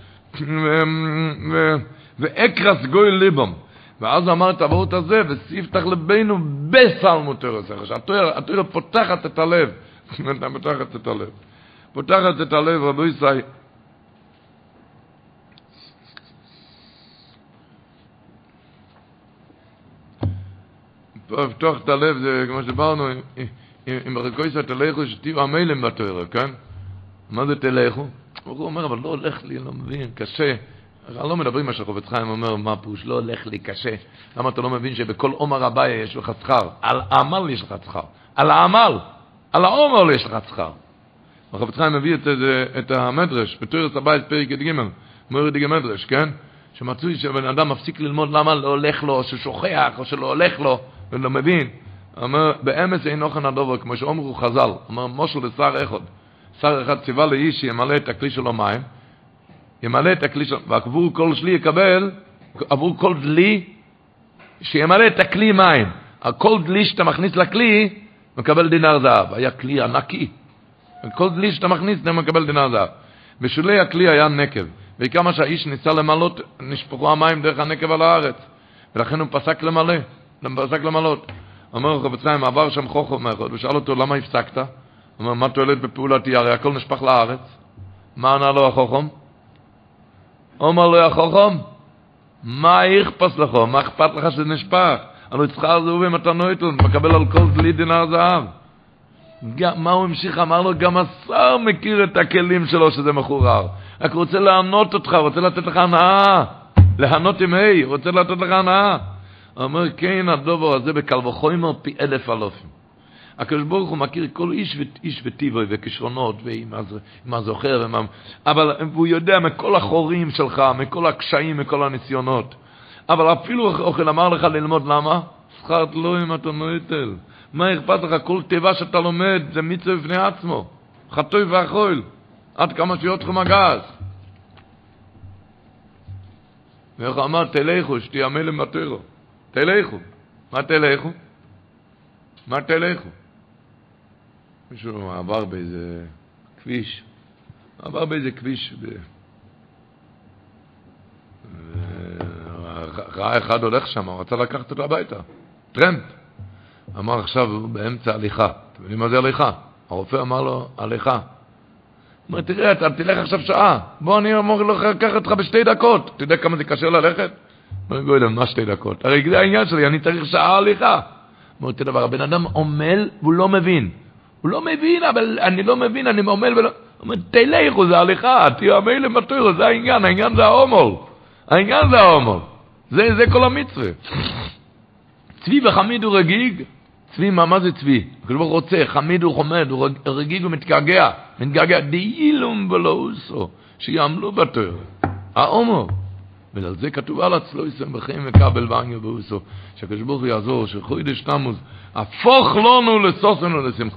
ואקרס גוי ליבום. ואז הוא אמר את הוורט הזה, וסיפתח לבינו בסלמות תורסך, שהתורה פותחת את הלב, (laughs) פותחת את הלב, פותחת את הלב, רבו ישראל. לפתוח את הלב, זה כמו שדיברנו, אם ברקויסא תלכו שתהיו המלם בתורה, כן? מה זה תלכו? הוא אומר, אבל לא הולך לי, לא מבין, קשה. לא מדברים מה שחובץ חיים אומר, מה פירוש, לא הולך לי קשה. למה אתה לא מבין שבכל עומר הבעיה יש לך שכר? על העמל יש לך שכר. על העמל, על העומר יש לך שכר. החובץ חיים מביא את, את, את המדרש, בתורס הבית פרק י"ג, מוריד דיגה מדרש, כן? שמצוי שבן אדם מפסיק ללמוד למה לא הולך לו, או ששוכח, או שלא הולך לו, ולא מבין. אומר, באמס אינו כן הדובר, כמו שאומרו חז"ל, אומר, מושל לשר אחד. שר אחד ציווה לאיש שימלא את הכלי שלו מים, ימלא את הכלי שלו, ועבור כל שלי יקבל, עבור כל דלי, שימלא את הכלי מים. כל דלי שאתה מכניס לכלי, מקבל דינר זהב. היה כלי ענקי. כל דלי שאתה מכניס, אתה מקבל דינר זהב. בשולי הכלי היה נקב, וכמה שהאיש ניסה למלות, נשפכו המים דרך הנקב על הארץ. ולכן הוא פסק למלא, פסק למלות. אומר חפץ חיים, עבר שם חוכם מאחד, ושאל אותו, למה הפסקת? הוא אומר, מה תועלת בפעולתי? הרי הכל נשפך לארץ. מה ענה לו החוכם? אומר לו החוכם, מה יכפס לך? מה אכפת לך שזה נשפך? הלוא יצחר זהוב אם אתה נויטל, מקבל על כל דלי דינר זהב. מה הוא המשיך? אמר לו, גם השר מכיר את הכלים שלו שזה מחורר. רק רוצה לענות אותך, רוצה לתת לך הנאה. להנות עם ה', רוצה לתת לך הנאה. אומר, כן, הדובר הזה בקל וחומר פי אלף אלופים. הקדוש ברוך הוא מכיר כל איש, איש וטיבוי וכישרונות ועם הזוכר, ומה, אבל הוא יודע מכל החורים שלך, מכל הקשיים, מכל הניסיונות. אבל אפילו אוכל אמר לך ללמוד, למה? שכר תלויים אתה נויטל. מה אכפת לך? כל תיבה שאתה לומד זה מצווה בפני עצמו. חטוי ואכול. עד כמה שיהיה אתכם הגז. ואיך אמר, תלכו, שתהיה מלם בתוירו. תלכו. מה תלכו? מה תלכו? מישהו עבר באיזה כביש, עבר באיזה כביש, ב... ראה אחד הולך שם, הוא רצה לקחת אותו הביתה, טרמפ. אמר עכשיו, באמצע הליכה. אתם יודעים מה זה הליכה? הרופא אמר לו, הליכה. אומר, תראה, אתה תלך עכשיו שעה, בוא אני אמור לקחת אותך בשתי דקות. אתה יודע כמה זה קשה ללכת? אומר, גוילה, מה שתי דקות? הרי זה העניין שלי, אני צריך שעה הליכה. אומר, תראה דבר, הבן אדם עמל והוא לא מבין. הוא לא מבין, אבל אני לא מבין, אני עמל ולא... הוא אומר, תלכו, זה הליכה, תהיה המילא בתוירו, זה העניין, העניין זה ההומול. העניין זה ההומול. זה, זה כל המצווה. צבי וחמיד הוא רגיג, צבי, מה, מה זה צבי? הקדוש ברוך רוצה, חמיד הוא חומד, הוא רגיג ומתגעגע, מתגעגע, דאילום ולא אוסו, שיעמלו בתור, ההומו. ועל זה כתוב על הצלו יסם בחיים וכבל ואנגל ואוסו, שהקדוש ברוך הוא יעזור, שחוידש תמוז, הפוך לנו לסוסנו לשמחה.